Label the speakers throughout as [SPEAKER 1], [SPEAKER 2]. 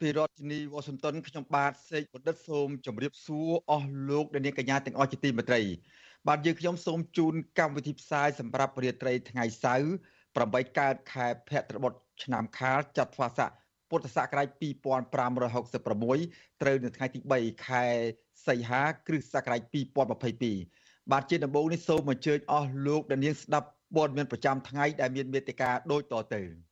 [SPEAKER 1] ពីរដ្ឋធានី Washington ខ្ញុំបាទសេកបណ្ឌិតសូមជម្រាបសួរអស់លោកអ្នកនាងកញ្ញាទាំងអស់ជាទីមេត្រី បាទយើងខ្ញុំសូមជូនកម្មវិធីផ្សាយសម្រាប់រាត្រីថ្ងៃសៅរ៍8កើតខែភទ្របទឆ្នាំខាលចត្វាស័កពុទ្ធសករាជ2566ត្រូវនៅថ្ងៃទី3ខែសីហាគ្រិស្តសករាជ2022បាទជាដំបូងនេះសូមអញ្ជើញអស់លោកអ្នកនាងស្ដាប់ព័ត៌មានប្រចាំថ្ងៃដែលមានមេត្តាដូចតទៅ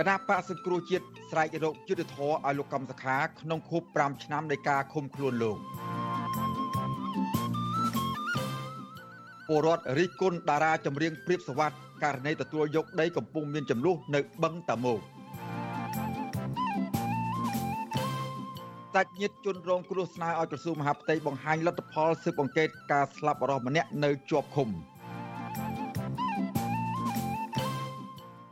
[SPEAKER 1] គណៈបកសង្គ្រោះជាតិស្រែករោគយុទ្ធធរឲ្យលោកកំសខាក្នុងខួប5ឆ្នាំនៃការឃុំខ្លួនលោកពលរដ្ឋរិះគន់តារាចម្រៀងព្រៀបសវັດករណីទទួលយកដីកំពុងមានចំនួននៅបឹងតាមុកតាច់ញាតជនរងគ្រោះស្នើឲ្យក្រសួងមហាផ្ទៃបង្ហាញលទ្ធផលស៊ើបអង្កេតការស្លាប់របស់ម្នាក់នៅជាប់ឃុំ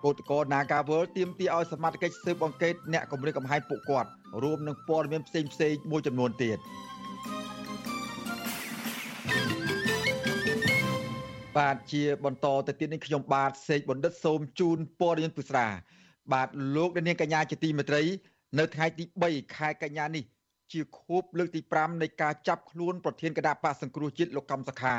[SPEAKER 1] គឧតកោ Nagawal ទាមទារឲ្យសមត្ថកិច្ចស៊ើបអង្កេតអ្នកគម្រាមកំហែងពួកគាត់រួមនឹងព័ត៌មានផ្សេងផ្សេងមួយចំនួនទៀត។បាទជាបន្តទៅទៀតនេះខ្ញុំបាទសេកបណ្ឌិតសូមជូនព័ត៌មានពុស្រាបាទលោកនាងកញ្ញាជាទីមេត្រី នៅថ្ងៃទី3ខែកញ្ញានេះជាខួបលើកទី5នៃការចាប់ខ្លួនប្រធានគណៈបកសង្គ្រោះជាតិលោកកំសខា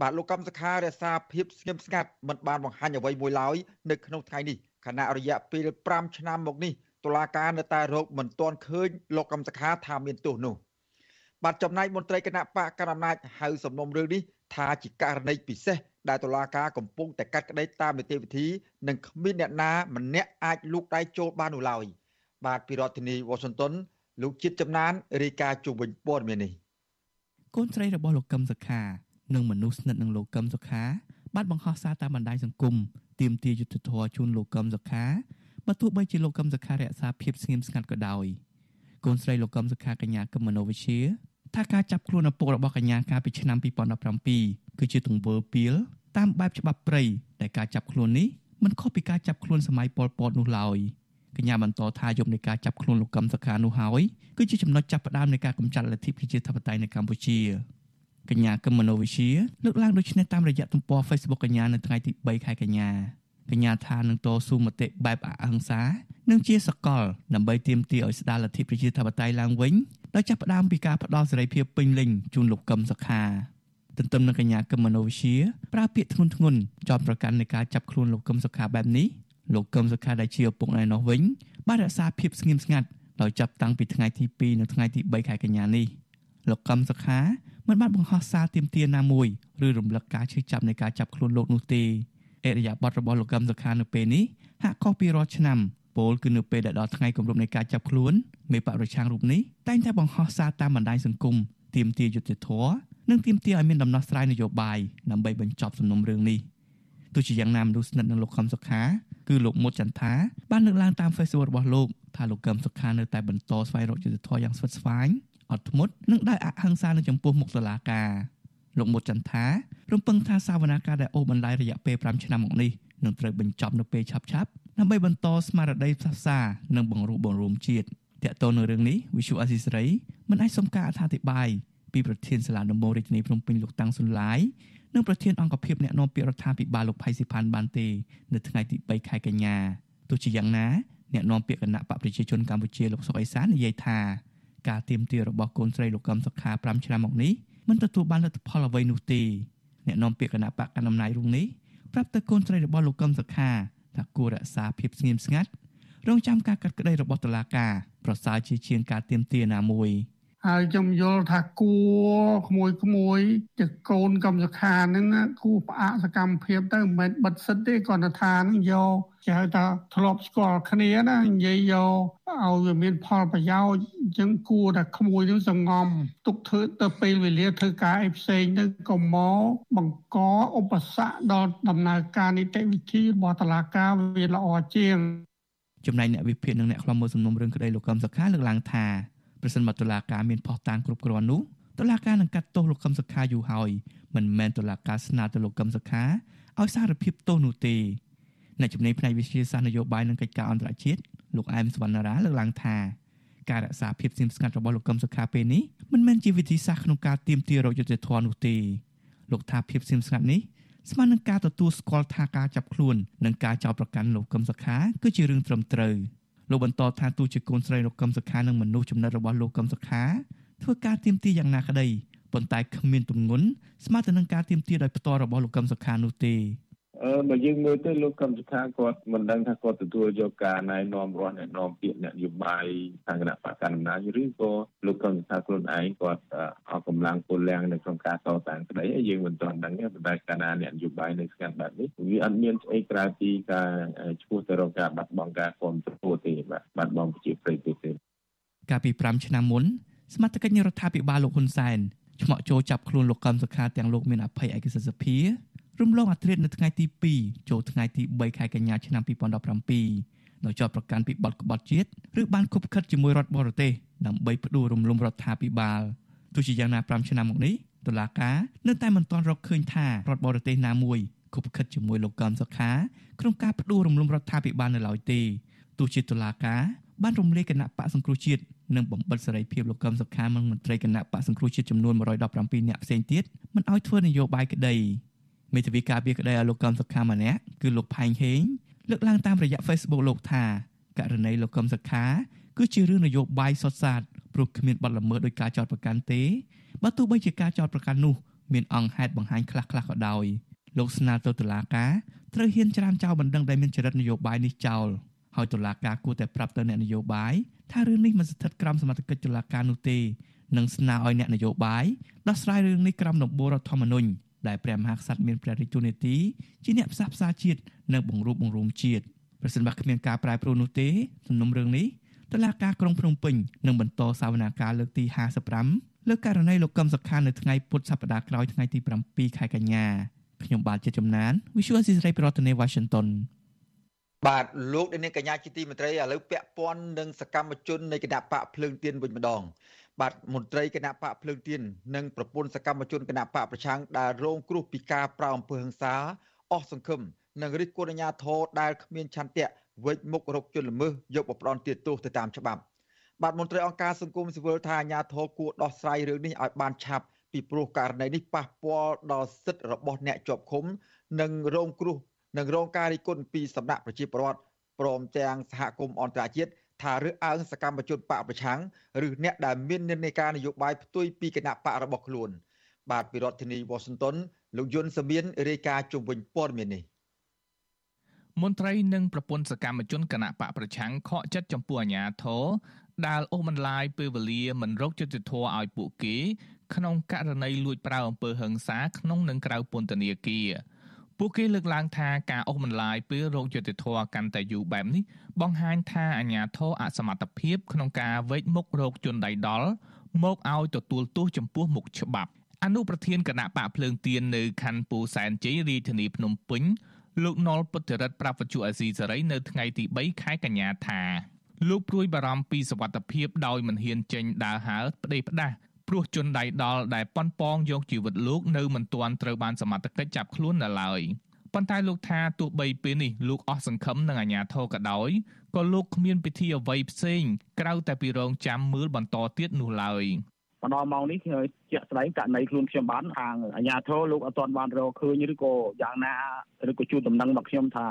[SPEAKER 1] បាទលោកកំសខារក្សាភាពស្ងៀមស្ងាត់មិនបានបង្ហាញអ្វីមួយឡើយនៅក្នុងថ្ងៃនេះខណៈរយៈពេល5ឆ្នាំមកនេះតុលាការនៅតែរកមិនទាន់ឃើញលោកកំសខាថាមានទោសនោះបាទចំណែកមន្ត្រីគណៈបកកណ្ដាលអំណាចហៅសំណុំរឿងនេះថាជាករណីពិសេសដែលតុលាការកំពុងតែកាត់ក្តីតាមនីតិវិធីនិងគ្មានអ្នកណាម្នាក់អាចលូកដៃចូលបាននោះឡើយបាទពីរដ្ឋធានី Washington លោកជាតិចំណានរាយការណ៍ជុំវិញព័ត៌មាននេះ
[SPEAKER 2] កូនស្រីរបស់លោកកឹមសុខា និងមនុស្សស្និទ្ធនឹងលោកកឹមសុខាបានបង្ហោះសារតាមបណ្ដាញសង្គមទាមទារយុត្តិធម៌ជូនលោកកឹមសុខាបើទោះបីជាលោកកឹមសុខារក្សាភាពស្ងៀមស្ងាត់ក៏ដោយកូនស្រីលោកកឹមសុខាកញ្ញាកឹមមនោវិជ្ជាថាការចាប់ខ្លួនឪពុករបស់កញ្ញាកាលពីឆ្នាំ2017គឺជាទង្វើពីលតាមបែបច្បាប់ព្រៃដែលការចាប់ខ្លួននេះមិនខុសពីការចាប់ខ្លួនសម័យប៉ុលពតនោះឡើយកញ្ញាបន្តថាយប់នៃការចាប់ខ្លួនលោកកឹមសុខានោះហើយគឺជាចំណុចចាប់ផ្ដើមនៃការកម្ចាត់លទ្ធិប្រជាធិបតេយ្យនៅកម្ពុជា កញ្ញាកឹមមនោវិជ្ជាលើកឡើងដូចនេះតាមរយៈទំព័រ Facebook កញ្ញានៅថ្ងៃទី3ខែកញ្ញាកញ្ញាថានឹងតស៊ូមតិបែបអហិង្សានិងជាសកលដើម្បីទាមទារឲ្យស្ដារលទ្ធិប្រជាធិបតេយ្យឡើងវិញដោយចាប់ផ្ដើមពីការផ្ដល់សេរីភាពពេញលេញជូនលោកកឹមសុខាទន្ទឹមនឹងកញ្ញាកឹមមនោវិជ្ជាប្រើពាក្យធ្ងន់ធ្ងរចោទប្រកាន់នៃការចាប់ខ្លួនលោកកឹមសុខាបែបនេះលោកកឹមសុខាដែលជាឪពុកណែនោះវិញបានរក្សាភាពស្ងៀមស្ងាត់ដោយចាប់តាំងពីថ្ងៃទី2និងថ្ងៃទី3ខែកញ្ញានេះលោកកឹមសុខា មិនបានបង្ហោះសារទាមទារណាមួយឬរំលឹកការឈឺចាប់នៃការចាប់ខ្លួនលោកនោះទេអរិយាប័ត្ររបស់លោកកឹមសុខានៅពេលនេះហាក់ខុសពីរាល់ឆ្នាំពលគឺនៅពេលដែលដល់ថ្ងៃគម្រប់នៃការចាប់ខ្លួនមេបកប្រឆាំងរូបនេះតែងតែបង្ហោះសារតាមបណ្ដាញសង្គមទាមទារយុត្តិធម៌និងទាមទារឲ្យមានដំណោះស្រាយនយោបាយដើម្បីបញ្ចប់សំណុំរឿងនេះទោះជាយ៉ាងណាមនុស្សស្និទ្ធនឹងលោកខំសុខាគឺលោកមុតចន្ទថាបានលើកឡើងតាម Facebook របស់លោកថាលោកកឹមសុខានៅតែបន្តស្វែងរកយុត្តិធម៌យ៉ាងស្វិតស្វាញ អត់ធ្មត់និងដោយអហិង្សានៅចំពោះមុខតុលាការលោកមុតចន្ទថារំពឹងថាសាវនាការដែលអូសបន្លាយរយៈពេល5ឆ្នាំមកនេះនឹងត្រូវបញ្ចប់នៅពេលឆាប់ៗដើម្បីបន្តស្មារតីផ្សះផ្សានិងបង្រួបបង្រួមជាតិតកតទៅនឹងរឿងនេះ Visual Assisray មិនអាចសុំការអធិប្បាយពីប្រធានសាលាដំបងរាជធានីភ្នំពេញលោកតាំងសុនឡាយនិងប្រធានអង្គភិបអ្នកនាំពាក្យរដ្ឋាភិបាលលោកផៃស៊ីផាន់បានទេនៅថ្ងៃទី3ខែកញ្ញាទោះជាយ៉ាងណាអ្នកនាំពាក្យគណៈបកប្រជាជនកម្ពុជាលោកសុកអេសាននិយាយថា ការទៀមទារបស់កូនស្រីលោកកឹមសុខា5ឆ្នាំមកនេះមិនទទួលបានលទ្ធផលអ្វីនោះទេអ្នកនាំពាក្យគណៈបកកណ្ដាលអំណាចរុងនេះប្រាប់ទៅកូនស្រីរបស់លោកកឹមសុខាថាគួររក្សាភាពស្ងៀមស្ងាត់រងចាំការកាត់ក្តីរបស់តុលាការប្រសើរជាជាងការទៀមទាណាមួយ
[SPEAKER 3] ហើយខ្ញុំយល់ថាគួក្មួយក្មួយជាកូនកម្មសខាហ្នឹងគួផ្អាកសកម្មភាពទៅមិនមែនបិទសិទ្ធទេគាត់ថាហ្នឹងយកគេហៅថាធ្លាប់ស្គាល់គ្នាណានិយាយយកឲ្យវាមានផលប្រយោជន៍អញ្ចឹងគួរតែក្មួយនឹងសងំទុកធ្វើទៅពេលវេលាធ្វើការអីផ្សេងទៅកុំមកបង្កឧបសគ្គដល់ដំណើរការនីតិវិធីរបស់តុលាការវាល្អជាង
[SPEAKER 2] ចំណែកអ្នកវិភាគនិងអ្នកខ្លំមើលសំណុំរឿងក្តីលោកកឹមសុខាលើកឡើងថា ប្រសិនបើតុលាការមានភស្តុតាងគ្រប់គ្រាន់នោះតុលាការនឹងកាត់ទោសលោកកឹមសុខាយូរហើយមិនមែនតុលាការស្នើទៅលោកកឹមសុខាឲ្យសារភាពទោសនោះទេអ្នកជំនាញផ្នែកវិទ្យាសាស្ត្រនយោបាយនិងកិច្ចការអន្តរជាតិលោកអែមសវណ្ណារាលើកឡើងថាការរក្សាភាពស្ងៀមស្ងាត់របស់លោកកឹមសុខាពេលនេះមិនមែនជាវិធីសាស្ត្រក្នុងការទាមទាររកយុត្តិធម៌នោះទេលោកថាភាពស្ងៀមស្ងាត់នេះស្មើនឹងការទទួលស្គាល់ថាការចាប់ខ្លួននិងការចោទប្រកាន់លោកកឹមសុខាគឺជារឿងត្រឹមត្រូវ លោកបន្តថាទោះជាកូនស្រីលោកកឹមសុខានិងមនុស្សចំណិតរបស់លោកកឹមសុខាធ្វើការទៀមទាយ៉ាងណាក្តីប៉ុន្តែគ្មានទម្ងន់ស្មើទៅនឹងការទៀមទាដោយផ្ទាល់របស់លោកកឹមសុខានោះទេ
[SPEAKER 4] អឺបើយើងមើលទៅលោកកម្មសខាគាត់មិនដឹងថាគាត់ទទួលយកការណែនាំរបស់អ្នកនាំពាក្យអ្នកនយោបាយខាងគណៈបកកណ្ដាលអំណាចឬក៏លោកកម្មសខាខ្លួនឯងគាត់អស់កម្លាំងពលលាំងនៅក្នុងការតតាំងក្តីយើងមិនទាន់ដឹងទេប៉ុន្តែកាលណាអ្នកនយោបាយនៅស្ងាត់បែបនេះវាអត់មានស្អីក្រៅពីការឈ្មោះទៅរកការបាត់បង់ការគ្រប់គ្រងទេបាទបាត់បង់ប្រជាប្រិយទេ
[SPEAKER 2] កាលពី5ឆ្នាំមុនសមាជិករដ្ឋាភិបាលលោកហ៊ុនសែនឆ្មក់ចូលចាប់ខ្លួនលោកកម្មសខាទាំងលោកមានអភ័យឯកសិទ្ធិសភា រំលងអត្រានៅថ្ងៃទី2ចូលថ្ងៃទី3ខែកញ្ញាឆ្នាំ2017ដោយជាប់ប្រកាន់ពីបទក្បត់ជាតិឬបានគប់ខិតជាមួយរដ្ឋបរទេសដើម្បីផ្ដួលរំលំរដ្ឋាភិបាលទោះជាយ៉ាងណា5ឆ្នាំមកនេះតុលាការនៅតែមិនទាន់រកឃើញថារដ្ឋបរទេសណាមួយគប់ខិតជាមួយលោកកំសុខាក្នុងការផ្ដួលរំលំរដ្ឋាភិបាលនៅឡើយទេទោះជាតុលាការបានរំលាយគណៈបកសង្គ្រោះជាតិនិងបំបិតសេរីភាពលោកកឹមសុខានិងមន្ត្រីគណៈបកសង្គ្រោះជាតិចំនួន117នាក់ផ្សេងទៀតមិនឲ្យធ្វើនយោបាយក្តី មេធាវីការពារក្តីឲ្យលោកកឹមសុខាម្នាក់គឺលោកផែងហេងលើកឡើងតាមរយៈ Facebook លោកថាករណីលោកកឹមសុខា គឺជារឿងនយោបាយសុទ្ធសាធព្រោះគ្មានបទល្មើសដោយការចោទប្រកាន់ទេបើទោះបីជាការចោទប្រកាន់នោះមានអង្គហេតុបង្ហាញខ្លះៗក៏ដោយលោកស្នើទៅតុលាការត្រូវហ៊ានច្រានចោលបណ្ដឹងដែលមានចរិតនយោបាយនេះចោលហើយតុលាការគួរតែប្រាប់ទៅអ្នកនយោបាយថារឿងនេះមិនស្ថិតក្រោមសមត្ថកិច្ចតុលាការនោះទេនិងស្នើឲ្យអ្នកនយោបាយដោះស្រាយរឿងនេះក្រោមដំបូលរដ្ឋធម្មនុញ្ញ ដែលព្រះមហាក្សត្រមានព្រះរាជទូនីតិជាអ្នកផ្សះផ្សាជាតិនិងបង្រួបបង្រួមជាតិប្រសិនបើគ្មានការប្រែប្រួលនោះទេសំណុំរឿងនេះតឡាការក្រុងភ្នំពេញនឹងបន្តសវនាការលើកទី55លើករណីលោកកឹមសុខានៅថ្ងៃពុធសប្តាហ៍ក្រោយថ្ងៃទី7ខែកញ្ញាខ្ញុំបាទជាចំណាន Visual Society ប្រធានាទី Washington
[SPEAKER 1] បាទលោកនាងកញ្ញាជាទីមេត្រីឥឡូវពាក់ព័ន្ធនឹងសកម្មជននៃគណៈបកភ្លើងទៀនវិញម្ដង បាទមន្ត្រីគណៈបកភ្លើងទៀននិងប្រពន្ធសកម្មជនគណៈបកប្រឆាំងដែលរងគ្រោះពីការប្រោអំពើហិង្សាអស់សង្ឃឹមនិងរិះគន់អាជ្ញាធរដែលគ្មានឆន្ទៈវិច្ចមុខរកជនល្មើសយកបផ្ដន់ទាទោសទៅតាមច្បាប់បាទមន្ត្រីអង្គការសង្គមស៊ីវិលថាអាជ្ញាធរគួរដោះស្រាយរឿងនេះឲ្យបានឆាប់ពីព្រោះករណីនេះប៉ះពាល់ដល់សិទ្ធិរបស់អ្នកជាប់ឃុំ និងរងគ្រោះនិងរងការរិះគន់ពីសំណាក់ប្រជាពលរដ្ឋព្រមទាំងសហគមន៍អន្តរជាតិ ថារើសអើងសកម្មជនបកប្រឆាំងឬអ្នកដែលមាននិន្នាការនយោបាយផ្ទុយពីគណៈបករបស់ខ្លួន បាទពីរដ្ឋធានីវ៉ាស៊ីនតោនលោកយុនសមៀនរាយការណ៍ជុំវិញព័ត៌មាននេះ
[SPEAKER 5] មន្ត្រីនិងប្រពន្ធសកម្មជនគណៈបកប្រឆាំងខកចិត្តចំពោះអាញាធរដែលអូសបន្លាយពេលវេលាមិនរកយុត្តិធម៌ឲ្យពួកគេ ក្នុងករណីលួចប្រើអំពើហិង្សាក្នុងនិងក្រៅពន្ធនាគារ ពួកគេលើកឡើងថាការអស់បន្លាយពេលរោគយុតិធធកាន់តែយូរបែបនេះបង្ហាញថាអាញាធរអសមត្ថភាពក្នុងការវេកមុខរោគជនដៃដល់មកឲ្យទទួលទោសចំពោះមុខច្បាប់អនុប្រធានគណៈបកភ្លើងទៀននៅខណ្ឌពូសែនជ័យរាជធានីភ្នំពេញលោកណុលពុទ្ធរិទ្ធប្រាប់វិទ្យុអាស៊ីសេរីនៅថ្ងៃទី3ខែកញ្ញាថាលោកព្រួយបារម្ភពីសវត្ថភាពដោយមិនហ៊ានចេញដើរហើរប្តេផ្ដាស់ ព្រោះជនដៃដល់ដែលប៉ុនប៉ងយកជីវិតលោកនៅមិនទាន់ត្រូវបានសមត្ថកិច្ចចាប់ខ្លួននៅឡើយប៉ុន្តែលោកថាទោះបីពេលនេះលោកអស់សង្ឃឹមនឹងអាជ្ញាធរក៏ដោយក៏លោកគ្មានពិធីអ្វីផ្សេងក្រៅតែពីរងចាំមើលបន្តទៀតនោះឡើយ
[SPEAKER 6] មកដល់ម៉ោងនេះជាក់ស្ដែងករណីខ្លួនខ្ញុំបានខាងអាជ្ញាធរលោកអត់ទាន់បានរកឃើញឬក៏យ៉ាងណាឬក៏ជួនដំណឹងមកខ្ញុំថា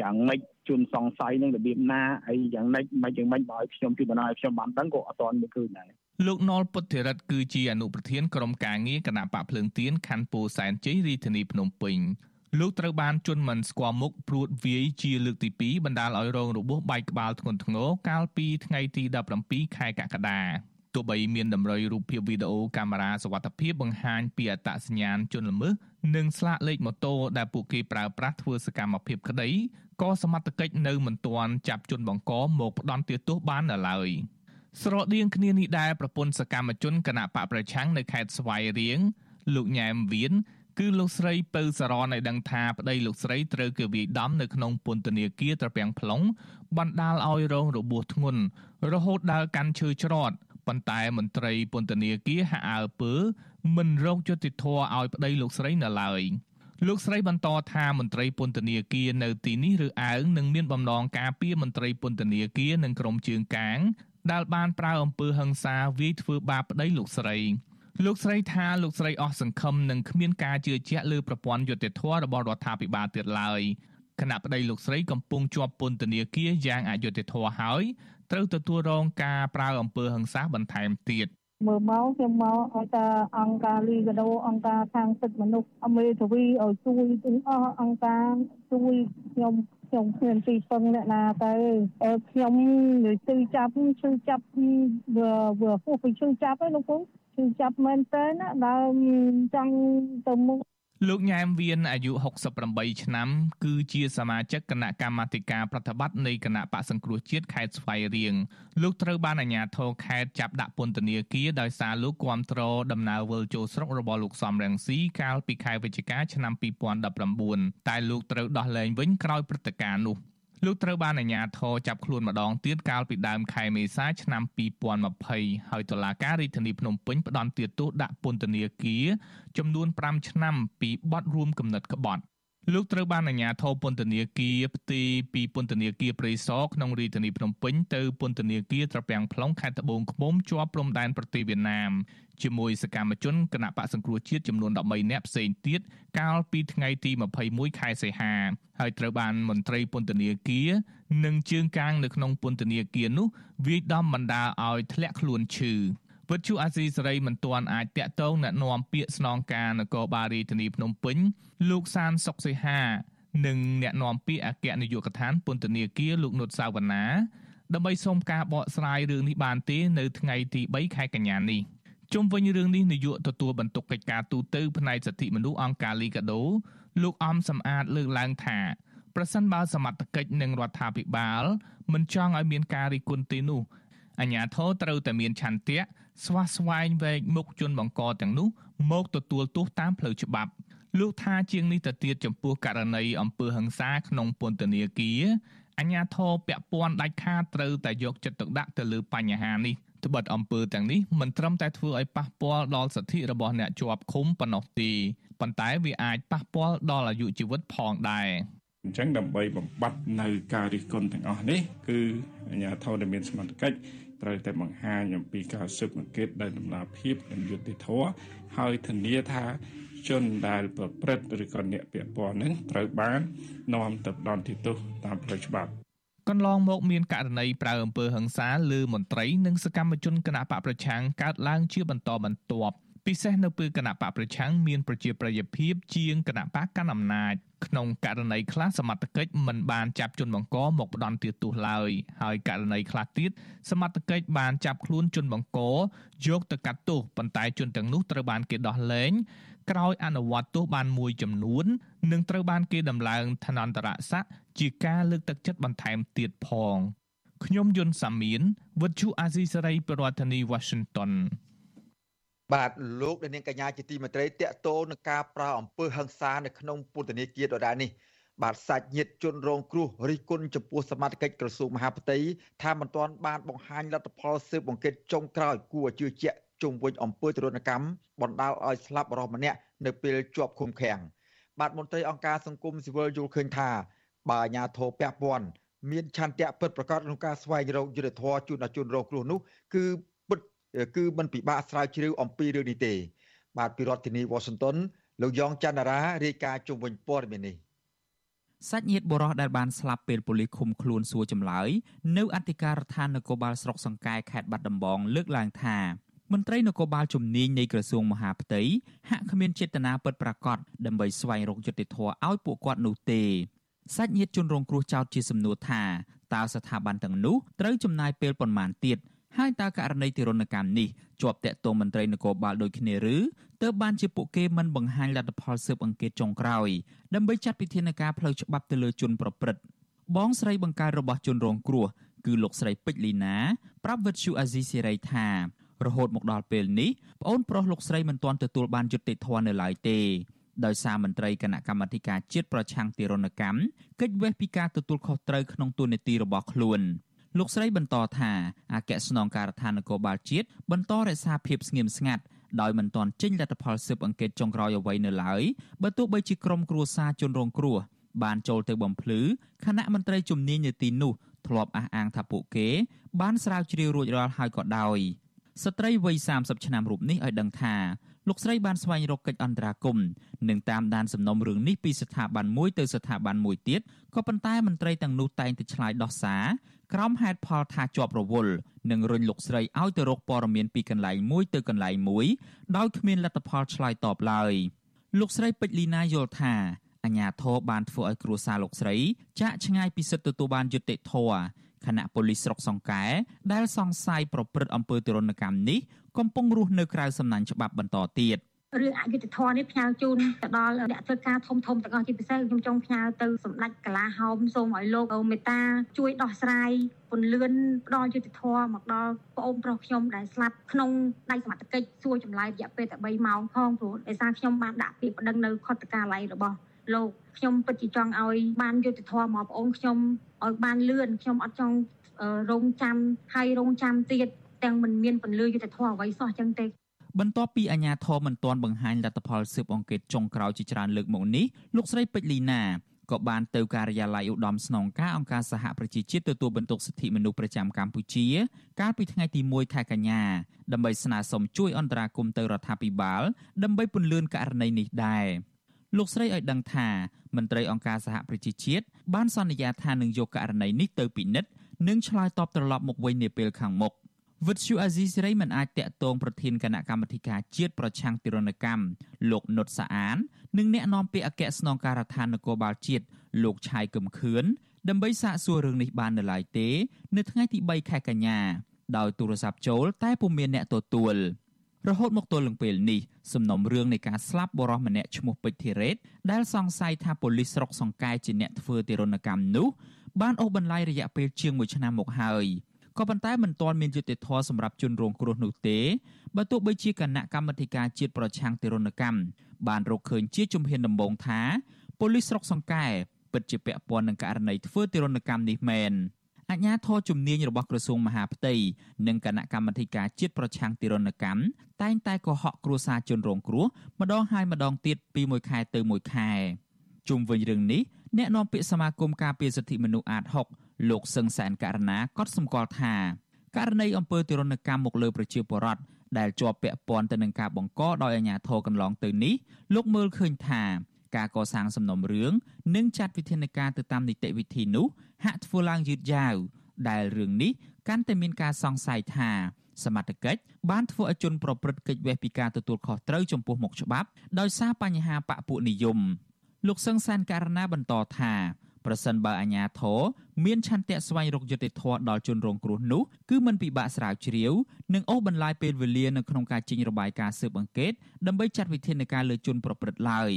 [SPEAKER 6] យ៉ាងម៉េចជួនសង្ស័យនឹងរបៀបណាអីយ៉ាងម៉េចមិនយ៉ាងម៉េចបើឲ្យខ្ញុំជួនដំណឹងឲ្យខ្ញុំបានដឹងក៏អត់ទាន់មានឃើញដែរ
[SPEAKER 5] លោកណុលពុទ្ធិរិទ្ធគឺជាអនុប្រធានក្រុមការងារគណៈបកភ្លើងទៀនខណ្ឌពោធិ៍សែនជ័យរាជធានីភ្នំពេញលោកត្រូវបានជន់មិនស្គាល់មុខព្រួតវាយជាលើកទី2បណ្ដាលឲ្យរងរបួសបែកក្បាលធ្ងន់ធ្ងរកាលពីថ្ងៃទី17ខែកក្កដាទទោះបីមានតម្រុយរូបភាពវីដេអូកាមេរ៉ាសវត្ថិភាពបង្ហាញពីអត្តសញ្ញាណជនល្មើសនិងស្លាកលេខម៉ូតូដែលពួកគេប្រើប្រាស់ធ្វើសកម្មភាពក្តីក៏សមត្ថកិច្ចនៅមិនទាន់ចាប់ជនបង្កមកផ្ដន់ទោសបាននៅឡើយ ស្រដៀងគ្នានេះដែរប្រពន្ធសកម្មជនគណៈបកប្រឆាំងនៅខេត្តស្វាយរៀងលោកញ៉ែមវៀនគឺលោកស្រីពៅសារ៉នឲ្យដឹងថាប្តីលោកស្រីត្រូវគេវាយដំនៅក្នុងពន្ធនាគារត្រពាំង plong បណ្ដាលឲ្យរងរបួសធ្ងន់រហូតដល់កាន់ឈើច្រត់ប៉ុន្តែមន្ត្រីពន្ធនាគារហាក់អើពើមិនរកយុត្តិធម៌ឲ្យប្តីលោកស្រីនៅឡើយលោកស្រីបន្តថាមន្ត្រីពន្ធនាគារនៅទីនេះឬអើងនឹងមានបំណងការពារមន្ត្រីពន្ធនាគារនិងក្រុមជើងកាង ដែលបានប្រើអំពើហិង្សាវាយធ្វើបាបប្តីលោកស្រីលោកស្រីថាលោកស្រីអស់សង្ឃឹមនឹងគ្មានការជឿជាក់លើប្រព័ន្ធយុត្តិធម៌របស់រដ្ឋាភិបាលទៀតឡើយគណៈប្តីលោកស្រីកំពុងជាប់ពន្ធនាគារយ៉ាងអយុត្តិធម៌ហើយត្រូវទទួលរងការប្រើអំពើហិង្សាបន្ថែមទៀត
[SPEAKER 7] មើលមកខ្ញុំមកឲ្យតាអង្គការលីកាដូអង្គការខាងសិទ្ធិមនុស្សអមេរិកឲ្យជួយទាំងអស់អង្គការជួយខ្ញុំ ខ្ញុំគ្មានទីពឹងអ្នកណាទៅខ្ញុំនិយាយទៅចាប់ឈឺចាប់វាវាពោះទៅឈឺចាប់ឯងលោកពូឈឺចាប់មែនតើណាដើមចង់ទៅមុខ
[SPEAKER 5] លោកញ៉ែមវៀនអាយុ68ឆ្នាំគឺជាសមាជិកគណៈកម្មាធិការប្រតិបត្តិនៃគណៈបកសង្គ្រោះជាតិខេត្តស្វាយរៀងលោកត្រូវបានអាជ្ញាធរខេត្តចាប់ដាក់ពន្ធនាគារដោយសារលោកគាំទ្រដំណើរវិលចូលស្រុករបស់លោកសំរងស៊ីកាលពីខែវិច្ឆិកាឆ្នាំ2019តែលោកត្រូវដោះលែងវិញក្រោយព្រឹត្តិការណ៍នោះ។ លោកត្រូវបានអាជ្ញាធរចាប់ខ្លួនម្ដងទៀតកាលពីដើមខែមេសាឆ្នាំ2020ហើយតុលាការរាជធានីភ្នំពេញផ្តន្ទាទោសដាក់ពន្ធនាគារចំនួន5ឆ្នាំពីបទរួមគំនិតក្បត់លោកត្រូវបានអាជ្ញាធរពន្ធនាគារផ្ទេរពីពន្ធនាគារព្រៃសរក្នុងរាជធានីភ្នំពេញទៅពន្ធនាគារត្រពាំង plong ខេត្តត្បូងឃ្មុំជាប់ព្រំដែនប្រទេសវៀតណាម ជាមួយសកម្មជនគណៈបកសង្គ្រោះជាតិចំនួន13នាក់ផ្សេងទៀតកាលពីថ្ងៃទី21ខែសីហាហើយត្រូវបានមន្ត្រីពន្ធនាគារនិងជើងកាងនៅក្នុងពន្ធនាគារនោះវាយដំបណ្ដាលឲ្យធ្លាក់ខ្លួនឈឺវិទ្យុអាស៊ីសេរីមិនទាន់អាចតាក់ទងណែនាំពាក្យស្នងការនគរបាលរាជធានីភ្នំពេញលោកសានសុកសីហានិងអ្នកនាំពាក្យអគ្គនាយកដ្ឋានពន្ធនាគារលោកនុតសាវណ្ណាដើម្បីសូមការបកស្រាយរឿងនេះបានទេនៅថ្ងៃទី3ខែកញ្ញានេះ។ ជុំវិញរឿងនេះនាយកទទួលបន្ទុកកិច្ចការទូតផ្នែកសិទ្ធិមនុស្សអង្គការលីកាដូ លោកអំសំអាតលើកឡើងថាប្រសិនបើសមត្ថកិច្ចនិងរដ្ឋាភិបាលមិនចង់ឲ្យមានការរិះគន់ទេនោះអាជ្ញាធរត្រូវតែមានឆន្ទៈស្វះស្វែងវែកមុខជនបង្កទាំងនោះមកទទួលទោសតាមផ្លូវច្បាប់លោកថាជាងនេះទៅទៀតចំពោះករណីអំពើហិង្សាក្នុងពន្ធនាគារអាជ្ញាធរពាក់ព័ន្ធដាច់ខាតត្រូវតែយកចិត្តទុកដាក់ទៅលើបញ្ហានេះ ត្បិតអំពើទាំងនេះមិនត្រឹមតែធ្វើឲ្យប៉ះពាល់ដល់សិទ្ធិរបស់អ្នកជាប់ឃុំប៉ុណ្ណោះទេប៉ុន្តែវាអាចប៉ះពាល់ដល់អាយុជីវិតផងដែរ
[SPEAKER 8] អញ្ចឹងដើម្បីបំបត្តិនៅការរិះគន់ទាំងអស់នេះគឺអាជ្ញាធរដែលមានសមត្ថកិច្ចត្រូវតែបង្ហាញអំពីការស៊ើបអង្កេតដោយដំណាភាពនិងយុត្តិធម៌ហើយធានាថាជនដែលប្រព្រឹត្តឬក៏អ្នកពាក់ព័ន្ធនឹងត្រូវបាននាំទៅដល់ទីទោសតាមផ្លូវច្បាប់
[SPEAKER 5] កន្លងមកមានករណីប្រើអំពើហិង្សាលើមន្ត្រីនិងសកម្មជនគណបកប្រឆាំងកើតឡើងជាបន្តបន្ទាប់ ពិសេសនៅពេលគណៈបកប្រឆាំងមានប្រជាប្រិយភាពជាងគណៈបកកាន់អំណាចក្នុងករណីខ្លះសមត្ថកិច្ចមិនបានចាប់ជនបង្កមកផ្ដន់ទោសឡើយហើយករណីខ្លះទៀតសមត្ថកិច្ចបានចាប់ខ្លួនជនបង្កយកទៅកាត់ទោសប៉ុន្តែជនទាំងនោះត្រូវបានគេដោះលែងក្រោយអនុវត្តទោសបានមួយចំនួននិងត្រូវបានគេដំឡើងឋានន្តរស័ក្តិជាការលើកទឹកចិត្តបន្ថែមទៀតផងខ្ញុំយុនសាមៀនវិទ្យុអាស៊ីសេរីប្រធានាធិបតី Washington
[SPEAKER 1] បាទលោកនាងកញ្ញាជាទីមេត្រីតកតោនឹងការប្រើអំពើហិង្សានៅក្នុងពន្ធនាគារដដែលនេះបាទសាច់ញាតិជនរងគ្រោះរិះគន់ចំពោះសមាជិកក្រសួងមហាផ្ទៃថាមិនទាន់បានបង្ហាញលទ្ធផលស៊ើបអង្កេតចុងក្រោយគួរឲ្យជឿជាក់ជុំវិញអំពើទរណកម្មបណ្ដាលឲ្យស្លាប់របស់ម្នាក់នៅពេលជាប់ឃុំឃាំងបាទមន្ត្រីអង្គការសង្គមស៊ីវិលយល់ឃើញថាបើអាញាធរពាក់ព័ន្ធមានឆន្ទៈពិតប្រាកដក្នុងការស្វែងរកយុទ្ធធរជូនដល់ជនរងគ្រោះនោះគឺពិត គឺមិនពិបាកស្រាវជ្រាវអំពីរឿងនេះទេ បាទពីរដ្ឋធានី Washington លោកយ៉ងច័ន្ទរារាយការណ៍ជុំវិញព័ត៌មាននេះ
[SPEAKER 9] សាច់ញាតិបុរសដែលបានស្លាប់ពេលប៉ូលីសឃុំខ្លួនសួរចម្លើយនៅអធិការដ្ឋាននគរបាលស្រុកសង្កែខេត្តបាត់ដំបងលើកឡើងថាមន្ត្រីនគរបាលជំនាញនៃក្រសួងមហាផ្ទៃហាក់គ្មានចេតនាពិតប្រាកដដើម្បីស្វែងរកយុត្តិធម៌ឲ្យពួកគាត់នោះទេសាច់ញាតិជនរងគ្រោះចោទជាសំណួរថាតើស្ថាប័នទាំងនោះត្រូវចំណាយពេលប៉ុន្មានទៀត ហើយតើករណីទារុណកម្មនេះជាប់តាក់ទងមន្ត្រីនគរបាលដូចគ្នាឬទើបបានជាពួកគេមិនបង្ហាញលទ្ធផលស៊ើបអង្កេតចុងក្រោយដើម្បីចាត់វិធានការផ្លូវច្បាប់ទៅលើជនប្រព្រឹត្តបងស្រីបង្ការរបស់ជនរងគ្រោះគឺលោកស្រីពេជ្រលីណាប្រាប់វិទ្យុអាស៊ីសេរីថារហូតមកដល់ពេលនេះប្អូនប្រុសលោកស្រីមិនទាន់ទទួលបានយុត្តិធម៌នៅឡើយទេដោយសារមន្ត្រីគណៈកម្មាធិការជាតិប្រឆាំងទារុណកម្មកិច្ចវេះពីការទទួលខុសត្រូវក្នុងទូនាទីរបស់ខ្លួន លោកស្រីបន្តថាអគ្គស្នងការដ្ឋាននគរបាលជាតិបន្តរក្សាភាពស្ងៀមស្ងាត់ដោយមិនទាន់ចេញលទ្ធផលស៊ើបអង្កេតចុងក្រោយអ្វីនៅឡើយបើទោះបីជាក្រុមគ្រួសារជនរងគ្រោះបានចូលទៅបំភ្លឺគណៈមន្ត្រីជំនាញនៅទីនោះធ្លាប់អះអាងថាពួកគេ បានស្រាវជ្រាវរួចរាល់ហើយក៏ដោយស្ត្រីវ័យ30ឆ្នាំរូបនេះឲ្យដឹងថាលោកស្រីបានស្វែងរកកិច្ចអន្តរាគមន៍និងតាមដានសំណុំរឿងនេះពីស្ថាប័នមួយទៅស្ថាប័នមួយទៀតក៏ប៉ុន្តែមន្ត្រីទាំងនោះតែងតែឆ្លើយដោះសារ ក្រោមហេតុផលថាជាប់រវល់និងរុញលោកស្រីឲ្យទៅរកព័ត៌មានពីកន្លែងមួយទៅកន្លែងមួយដោយគ្មានលទ្ធផលឆ្លើយតបឡើយលោកស្រីពេជ្រលីណាយល់ថាអាញាធរបានធ្វើឲ្យគ្រួសារលោកស្រី ចាក់ឆ្ងាយពីសិទ្ធិទទួលបានយុត្តិធម៌គណៈប៉ូលីសស្រុកសង្កែដែលសង្ស័យប្រព្រឹត្តអំពើទរណកម្មនេះកំពុងរស់នៅក្រៅសំណាញ់ច្បាប់បន្តទៀត
[SPEAKER 10] រឿងអយុត្តិធម៌នេះផ្ញើជូនទៅដល់អ្នកធ្វើការធំធំទាំងអស់ជាពិសេសខ្ញុំចង់ផ្ញើទៅសម្ដេចកលាហោមសូមឲ្យលោកមេត្តាជួយដោះស្រាយពន្លឿនផ្ដល់យុត្តិធម៌មកដល់ប្អូនប្រុសខ្ញុំដែលស្លាប់ក្នុងដៃសមត្ថកិច្ចសួរចម្លើយរយៈពេលតែ3ម៉ោងផងព្រោះដោយសារខ្ញុំបានដាក់ពាក្យប្តឹងនៅខុទ្ទកាល័យរបស់លោកខ្ញុំពិតជាចង់ឲ្យបានយុត្តិធម៌មកប្អូនខ្ញុំឲ្យបានលឿនខ្ញុំអត់ចង់រងចាំហើយរងចាំទៀតទាំងមិនមានពលឺយុទ្ធធម៌អ្វីសោះចឹងទេ
[SPEAKER 9] បន្ទាប់ពីអាជ្ញាធរមិនទាន់បង្ហាញលទ្ធផលស៊ើបអង្កេតចុងក្រោយជាច្រើនលើកមកនេះលោកស្រីពេជ្រលីណាក៏បានទៅការិយាល័យឧត្តមស្នងការអង្គការសហប្រជាជាតិទទួលបន្ទុកសិទ្ធិមនុស្សប្រចាំកម្ពុជា កាលពីថ្ងៃទី1ខែកញ្ញាដើម្បីស្នើសុំជួយអន្តរាគមន៍ទៅរដ្ឋាភិបាលដើម្បីពន្លឿនករណីនេះដែរលោកស្រីឲ្យដឹងថាមន្ត្រីអង្គការសហប្រជាជាតិបានសន្យាថានឹងយកករណីនេះទៅពិនិត្យនិងឆ្លើយតបត្រឡប់មកវិញនាពេលខាងមុខ វិទ្យុអាស៊ីសេរីមិនអាចតាក់ទងប្រធានគណៈកម្មាធិការជាតិប្រឆាំងទារុណកម្មលោកនុតសាអាន និងអ្នកនាំពាក្យអគ្គស្នងការដ្ឋាននគរបាលជាតិលោកឆាយកឹមខឿនដើម្បីសាកសួររឿងនេះបាននៅឡើយទេ នៅថ្ងៃទី3ខែកញ្ញាដោយទូរស័ព្ទចូលតែពុំមានអ្នកទទួលរហូតមកទល់នឹងពេលនេះសំណុំរឿងនៃការស្លាប់បរិសម្នាក់ឈ្មោះពេជ្រធីរ៉េតដែលសង្ស័យថាប៉ូលីសស្រុកសង្កែជាអ្នកធ្វើទារុណកម្មនោះបានអូសបន្លាយរយៈពេលជាង1ឆ្នាំមកហើយ ក៏ប៉ុន្តែមិនទាន់មានយុត្តិធម៌សម្រាប់ជនរងគ្រោះនោះទេបើទោះបីជាគណៈកម្មាធិការជាតិប្រឆាំងទារុណកម្មបានរកឃើញជាជំហានដំបូងថាប៉ូលីសស្រុកសង្កែពិតជាពាក់ព័ន្ធនឹងករណីធ្វើទារុណកម្មនេះមែនអញ្ញាធរជំនាញរបស់ក្រសួងមហាផ្ទៃនិងគណៈកម្មាធិការជាតិប្រឆាំងទារុណកម្មតែងតែកុហកគ្រួសារជនរងគ្រោះម្ដងហើយម្ដងទៀតពីមួយខែទៅមួយខែជុំវិញរឿងនេះអ្នកនាំពាក្យសមាគមការពារសិទ្ធិមនុស្សអាត6 លោកសឹងសែនករណាក៏សម្គាល់ថាករណីអំពើទរណកម្មមកលើប្រជាពលរដ្ឋដែលជាប់ពាក់ព័ន្ធទៅនឹងការបង្កដោយអាជ្ញាធរកន្លងទៅនេះលោកមើលឃើញថាការកសាងសំណុំរឿងនិងចាត់វិធានការទៅតាមនីតិវិធីនោះហាក់ធ្វើឡើងយឺតយ៉ាវដែលរឿងនេះកាន់តែមានការសង្ស័យថាសមត្ថកិច្ចបានធ្វើឲ្យជនប្រព្រឹត្តកិច្ចវេះពីការទទួលខុសត្រូវចំពោះមុខច្បាប់ដោយសារបញ្ហាបកពួកនិយមលោកសឹងសានករណាបន្តថា ប្រសិនបើអាជ្ញាធរមានឆន្ទៈស្វែងរកយុត្តិធម៌ដល់ជនរងគ្រោះនោះគឺមិនពិបាកស្រាវជ្រាវនិងអូសបន្លាយពេលវេលានៅក្នុងការចេញរបាយការណ៍ស៊ើបអង្កេតដើម្បីចាត់វិធានការលើជនប្រព្រឹត្តឡើយ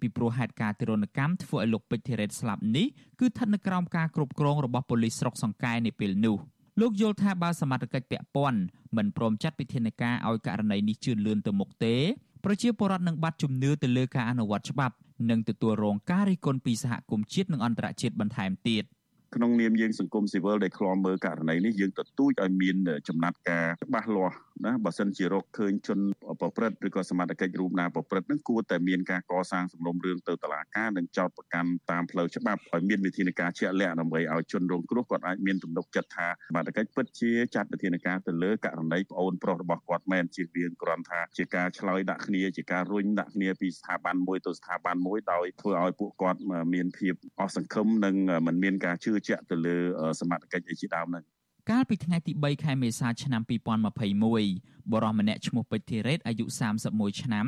[SPEAKER 9] ពីព្រោះហេតុការណ៍ទរណកម្មធ្វើឲ្យលោកពេជ្រធីរ៉េតស្លាប់នេះគឺស្ថិតនៅក្រោមការគ្រប់គ្រងរបស់ប៉ូលីសស្រុកសង្កែនាពេលនោះលោកយល់ថាបើសមត្ថកិច្ចពាក់ព័ន្ធមិនព្រមចាត់វិធានការឲ្យករណីនេះជឿនលឿនទៅមុខទេប្រជាពលរដ្ឋនឹងបាត់ជំនឿទៅលើការអនុវត្តច្បាប់ និងទទួលរងការរិះគន់ពីសហគមន៍ជាតិនិងអន្តរជាតិបន្ថែមទៀត។
[SPEAKER 11] ក្នុងនាមយើងសង្គមស៊ីវិលដែលឃ្លាំមើលករណីនេះយើងទទូចឲ្យមានចំណាត់ការច្បាស់លាស់ណាបើសិនជារកឃើញជនប្រព្រឹត្តឬក៏សមត្ថកិច្ចរូបណាប្រព្រឹត្តនឹងគួរតែមានការកសាងសំណុំរឿងទៅតុលាការនិងចោទប្រកាន់តាមផ្លូវច្បាប់ឲ្យមានវិធានការជាក់លាក់ដើម្បីឲ្យជនរងគ្រោះគាត់អាចមានទំនុកចិត្តថាសមត្ថកិច្ចពិតជាចាត់វិធានការទៅលើករណីប្អូនប្រុសរបស់គាត់មែនជារៀងគ្រាន់ថាជាការឆ្លើយដាក់គ្នាជាការរុញដាក់គ្នាពីស្ថាប័នមួយទៅស្ថាប័នមួយដោយធ្វើឲ្យពួកគាត់មានភាពអស់សង្ឃឹមនិងមិនមានការជឿជាក់ទៅលើសមត្ថកិច្ចអីជាដើមហ្នឹង
[SPEAKER 9] កាលពីថ្ងៃទី3ខែមេសាឆ្នាំ2021បរិសម្នាក់ឈ្មោះពេជ្រធីរ៉េតអាយុ31ឆ្នាំ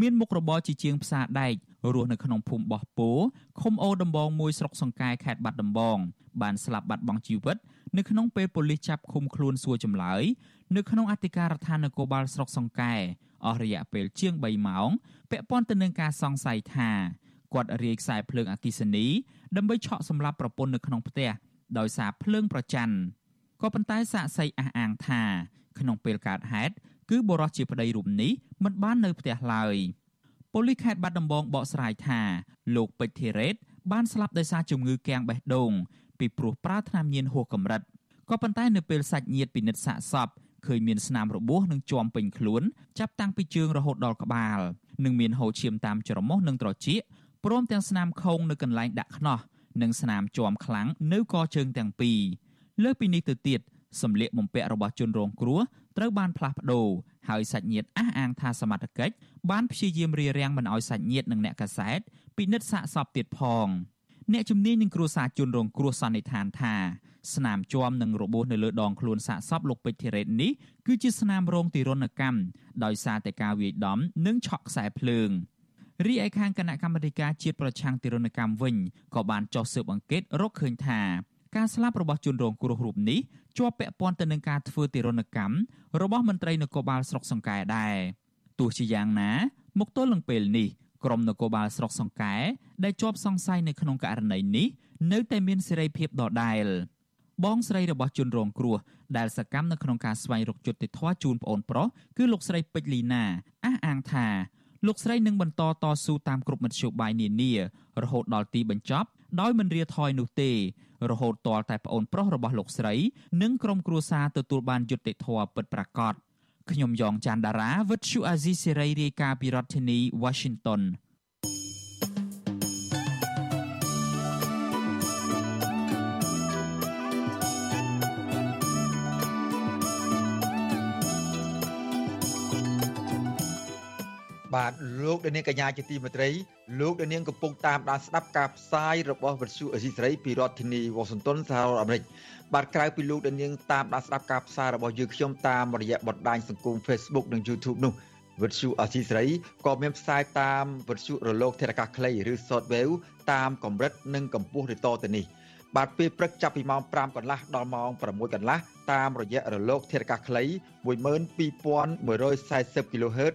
[SPEAKER 9] មានមុខរបរជាជាងផ្សារដែករស់នៅក្នុងភូមិបោះពោឃុំអូដំបងមួយស្រុកសង្កែខេត្តបាត់ដំបងបានស្លាប់បាត់បង់ជីវិតនៅក្នុងពេលប៉ូលីសចាប់ឃុំខ្លួនសួរចម្លើយនៅក្នុងអធិការដ្ឋាននគរបាលស្រុកសង្កែអស់រយៈពេលជាង3ម៉ោងពាក់ព័ន្ធទៅនឹងការសង្ស័យថា គាត់រាយខ្សែភ្លើងអគិសនីដើម្បីឆក់សម្លាប់ប្រពន្ធនៅក្នុងផ្ទះដោយសារភ្លើងប្រច័ណ្ឌក៏ប៉ុន្តែសាកសីអះអាងថា ក្នុងពេលកើតហេតុគឺបរិសុទ្ធជាប្តីរូបនេះមិនបាននៅផ្ទះឡើយប៉ូលីសខេត្តបាត់ដំបងបកស្រាយថាលោកពេជ្រធីរ៉េតបានស្លាប់ដោយសារជំងឺគាំងបេះដូងពីព្រោះប្រើថ្នាំញៀនហួសកម្រិតក៏ប៉ុន្តែនៅពេលសាច់ញាតិពិនិត្យសាកសពឃើញមានស្នាមរបួសនិងជាំពេញខ្លួនចាប់តាំងពីជើងរហូតដល់ក្បាលនិងមានហូរឈាមតាមច្រមុះនិងត្រចៀក ព្រមទាំងស្នាមខូងនៅកន្លែងដាក់ខ្នោះនិងស្នាមជាំខ្លាំងនៅកជើងទាំងពីរលើសពីនេះទៅទៀតសម្លៀកបំពាក់របស់ជនរងគ្រោះត្រូវបានផ្លាស់ប្ដូរហើយសាច់ញាតិអះអាងថាសមត្ថកិច្ចបានព្យាយាមរារាំងមិនឲ្យសាច់ញាតិនិងអ្នកកាសែតពិនិត្យសាកសពទៀតផងអ្នកជំនាញនឹងគ្រួសារជនរងគ្រោះសន្និដ្ឋានថាស្នាមជាំនិងរបួសនៅលើដងខ្លួនសាកសពលោកពេជ្រធីរ៉េតនេះគឺជាស្នាមរងទារុណកម្មដោយសារតែការវាយដំនិងឆក់ខ្សែភ្លើង រីឯខាងគណៈកម្មាធិការជាតិប្រឆាំងទារុណកម្មវិញក៏បានចោះស៊ើបអង្កេតរកឃើញថាការស្លាប់របស់ជនរងគ្រោះរូបនេះជាប់ពាក់ព័ន្ធទៅនឹងការធ្វើទារុណកម្មរបស់មន្ត្រីនគរបាលស្រុកសង្កែដែរទោះជាយ៉ាងណាមកទល់នឹងពេលនេះក្រុមនគរបាលស្រុកសង្កែដែលជាប់សង្ស័យនៅក្នុងករណីនេះនៅតែមានសេរីភាពដដែល បងស្រីរបស់ជនរងគ្រោះដែលសកម្មនៅក្នុងការស្វែងរកយុត្តិធម៌ជូនប្អូនប្រុសគឺលោកស្រីពេជ្រលីណាអះអាងថា លោកស្រីនឹងបន្តតស៊ូតាមគ្រប់មធ្យោបាយនានារហូតដល់ទីបញ្ចប់ដោយមិនរាថយនោះទេ រហូតទាល់តែប្អូនប្រុសរបស់លោកស្រី និងក្រុមគ្រួសារទទួលបានយុត្តិធម៌ពិតប្រាកដខ្ញុំយ៉ងច័ន្ទដារាវិទ្យុអាស៊ីសេរីរាយការណ៍ពីរដ្ឋធានី Washington
[SPEAKER 1] បាទលោកដានៀងកញ្ញាជាទីមេត្រីលោកដានៀងកំពុងតាមដានស្ដាប់ការផ្សាយរបស់វិទ្យុអេស៊ីស្រីពីរដ្ឋធានីវ៉ាស៊ីនតោនសហរដ្ឋអាមេរិកបាទក្រៅពីលោកដានៀងតាមដានស្ដាប់ការផ្សាយរបស់យើងខ្ញុំតាមរយៈបណ្ដាញសង្គម Facebook និង YouTube នោះវិទ្យុអេស៊ីស្រីក៏មានផ្សាយតាមវិទ្យុរលកធារកាសខ្លីឬ Shortwave តាមកម្រិតនិងកម្ពស់ឬតទៅនេះបាទពេលព្រឹកចាប់ពីម៉ោង5កន្លះដល់ម៉ោង6កន្លះតាមរយៈរលកធារកាសខ្លី12140 kHz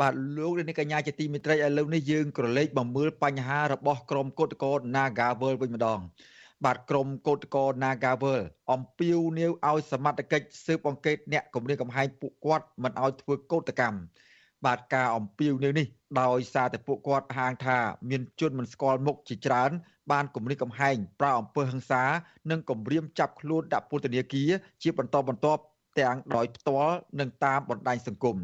[SPEAKER 1] បាទលោកនាងកញ្ញាជាទីមេត្រីឥឡូវនេះយើងក្រឡេកបំមើលបញ្ហារបស់ក្រមគឧតកោ Nagawal វិញម្ដង បាទក្រមគឧតកោ Nagawal អំពាវនាវឲ្យសមត្ថកិច្ចស៊ើបអង្កេតអ្នកគម្រាមកំហែងពួកគាត់មិនឲ្យធ្វើកោតកម្មបាទការអំពាវនាវនេះដោយសារតែពួកគាត់ហាងថាមានជនមិនស្គាល់មុខជាច្រើន បានគម្រាមកំហែងប្រើអំពើហិង្សានិងគម្រាមចាប់ខ្លួនដាក់ពន្ធនាគារជាបន្តបន្ទាប់ទាំងដោយផ្ទាល់និងតាមបណ្ដាញសង្គម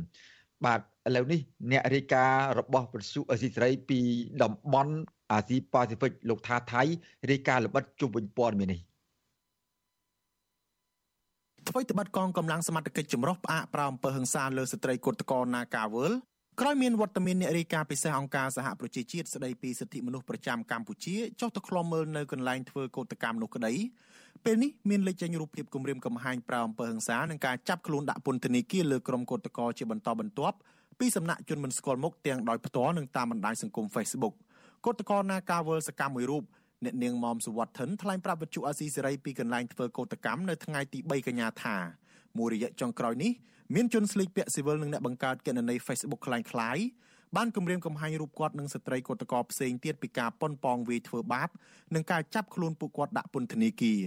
[SPEAKER 1] បាទ ឥឡូវនេះអ្នករាយការណ៍របស់វិទ្យុអេស៊ីស្រីពីតំបន់អាស៊ីប៉ាស៊ីហ្វិកលោកថាថៃរាយការណ៍ល្បិតជុំវិញព័ត៌មាននេះ
[SPEAKER 12] អ្វីត្បិតកងកម្លាំងសមត្ថកិច្ចចម្រុះផ្អាកប្រោមអំពើហិង្សាលើស្ត្រីគុតកោណាកាវលក្រោយមានវត្តមានអ្នករាយការណ៍ពិសេសអង្គការសហប្រជាជាតិស្ដីពីសិទ្ធិមនុស្សប្រចាំកម្ពុជាចុះទៅឃ្លាំមើលនៅកន្លែងធ្វើកោតកម្មនោះក្តីពេលនេះមានលេចចេញរូបភាពគម្រាមកំហែងប្រោមអំពើហិង្សានិងការចាប់ខ្លួនដាក់ពន្ធនាគារលើក្រុមកោតកោជាបន្តបន្ទាប់ ពីសំណាក់ជនមិនស្គាល់មុខទាំងដោយផ្ទាល់និងតាមបណ្ដាញសង្គម Facebook កោតក្រណាការវល់សកម្មមួយរូបអ្នកនាងមុំសុវត្ថិនថ្លែងប្រាប់វិទ្យុអាស៊ីសេរីពីកន្លែងធ្វើកោតកម្មនៅថ្ងៃទី3កញ្ញាថាមួយរយៈចុងក្រោយនេះមានជនស្លៀកពាក់ស៊ីវិលនិងអ្នកបង្កើតគណនី Facebook คล้ายៗបានគម្រាមកំហែងរូបគាត់និងស្ត្រីកោតក្រផ្សេងទៀតពីការប៉ុនប៉ងវាយធ្វើបាបនិងការចាប់ខ្លួនពួកគាត់ដាក់ពន្ធនាគារ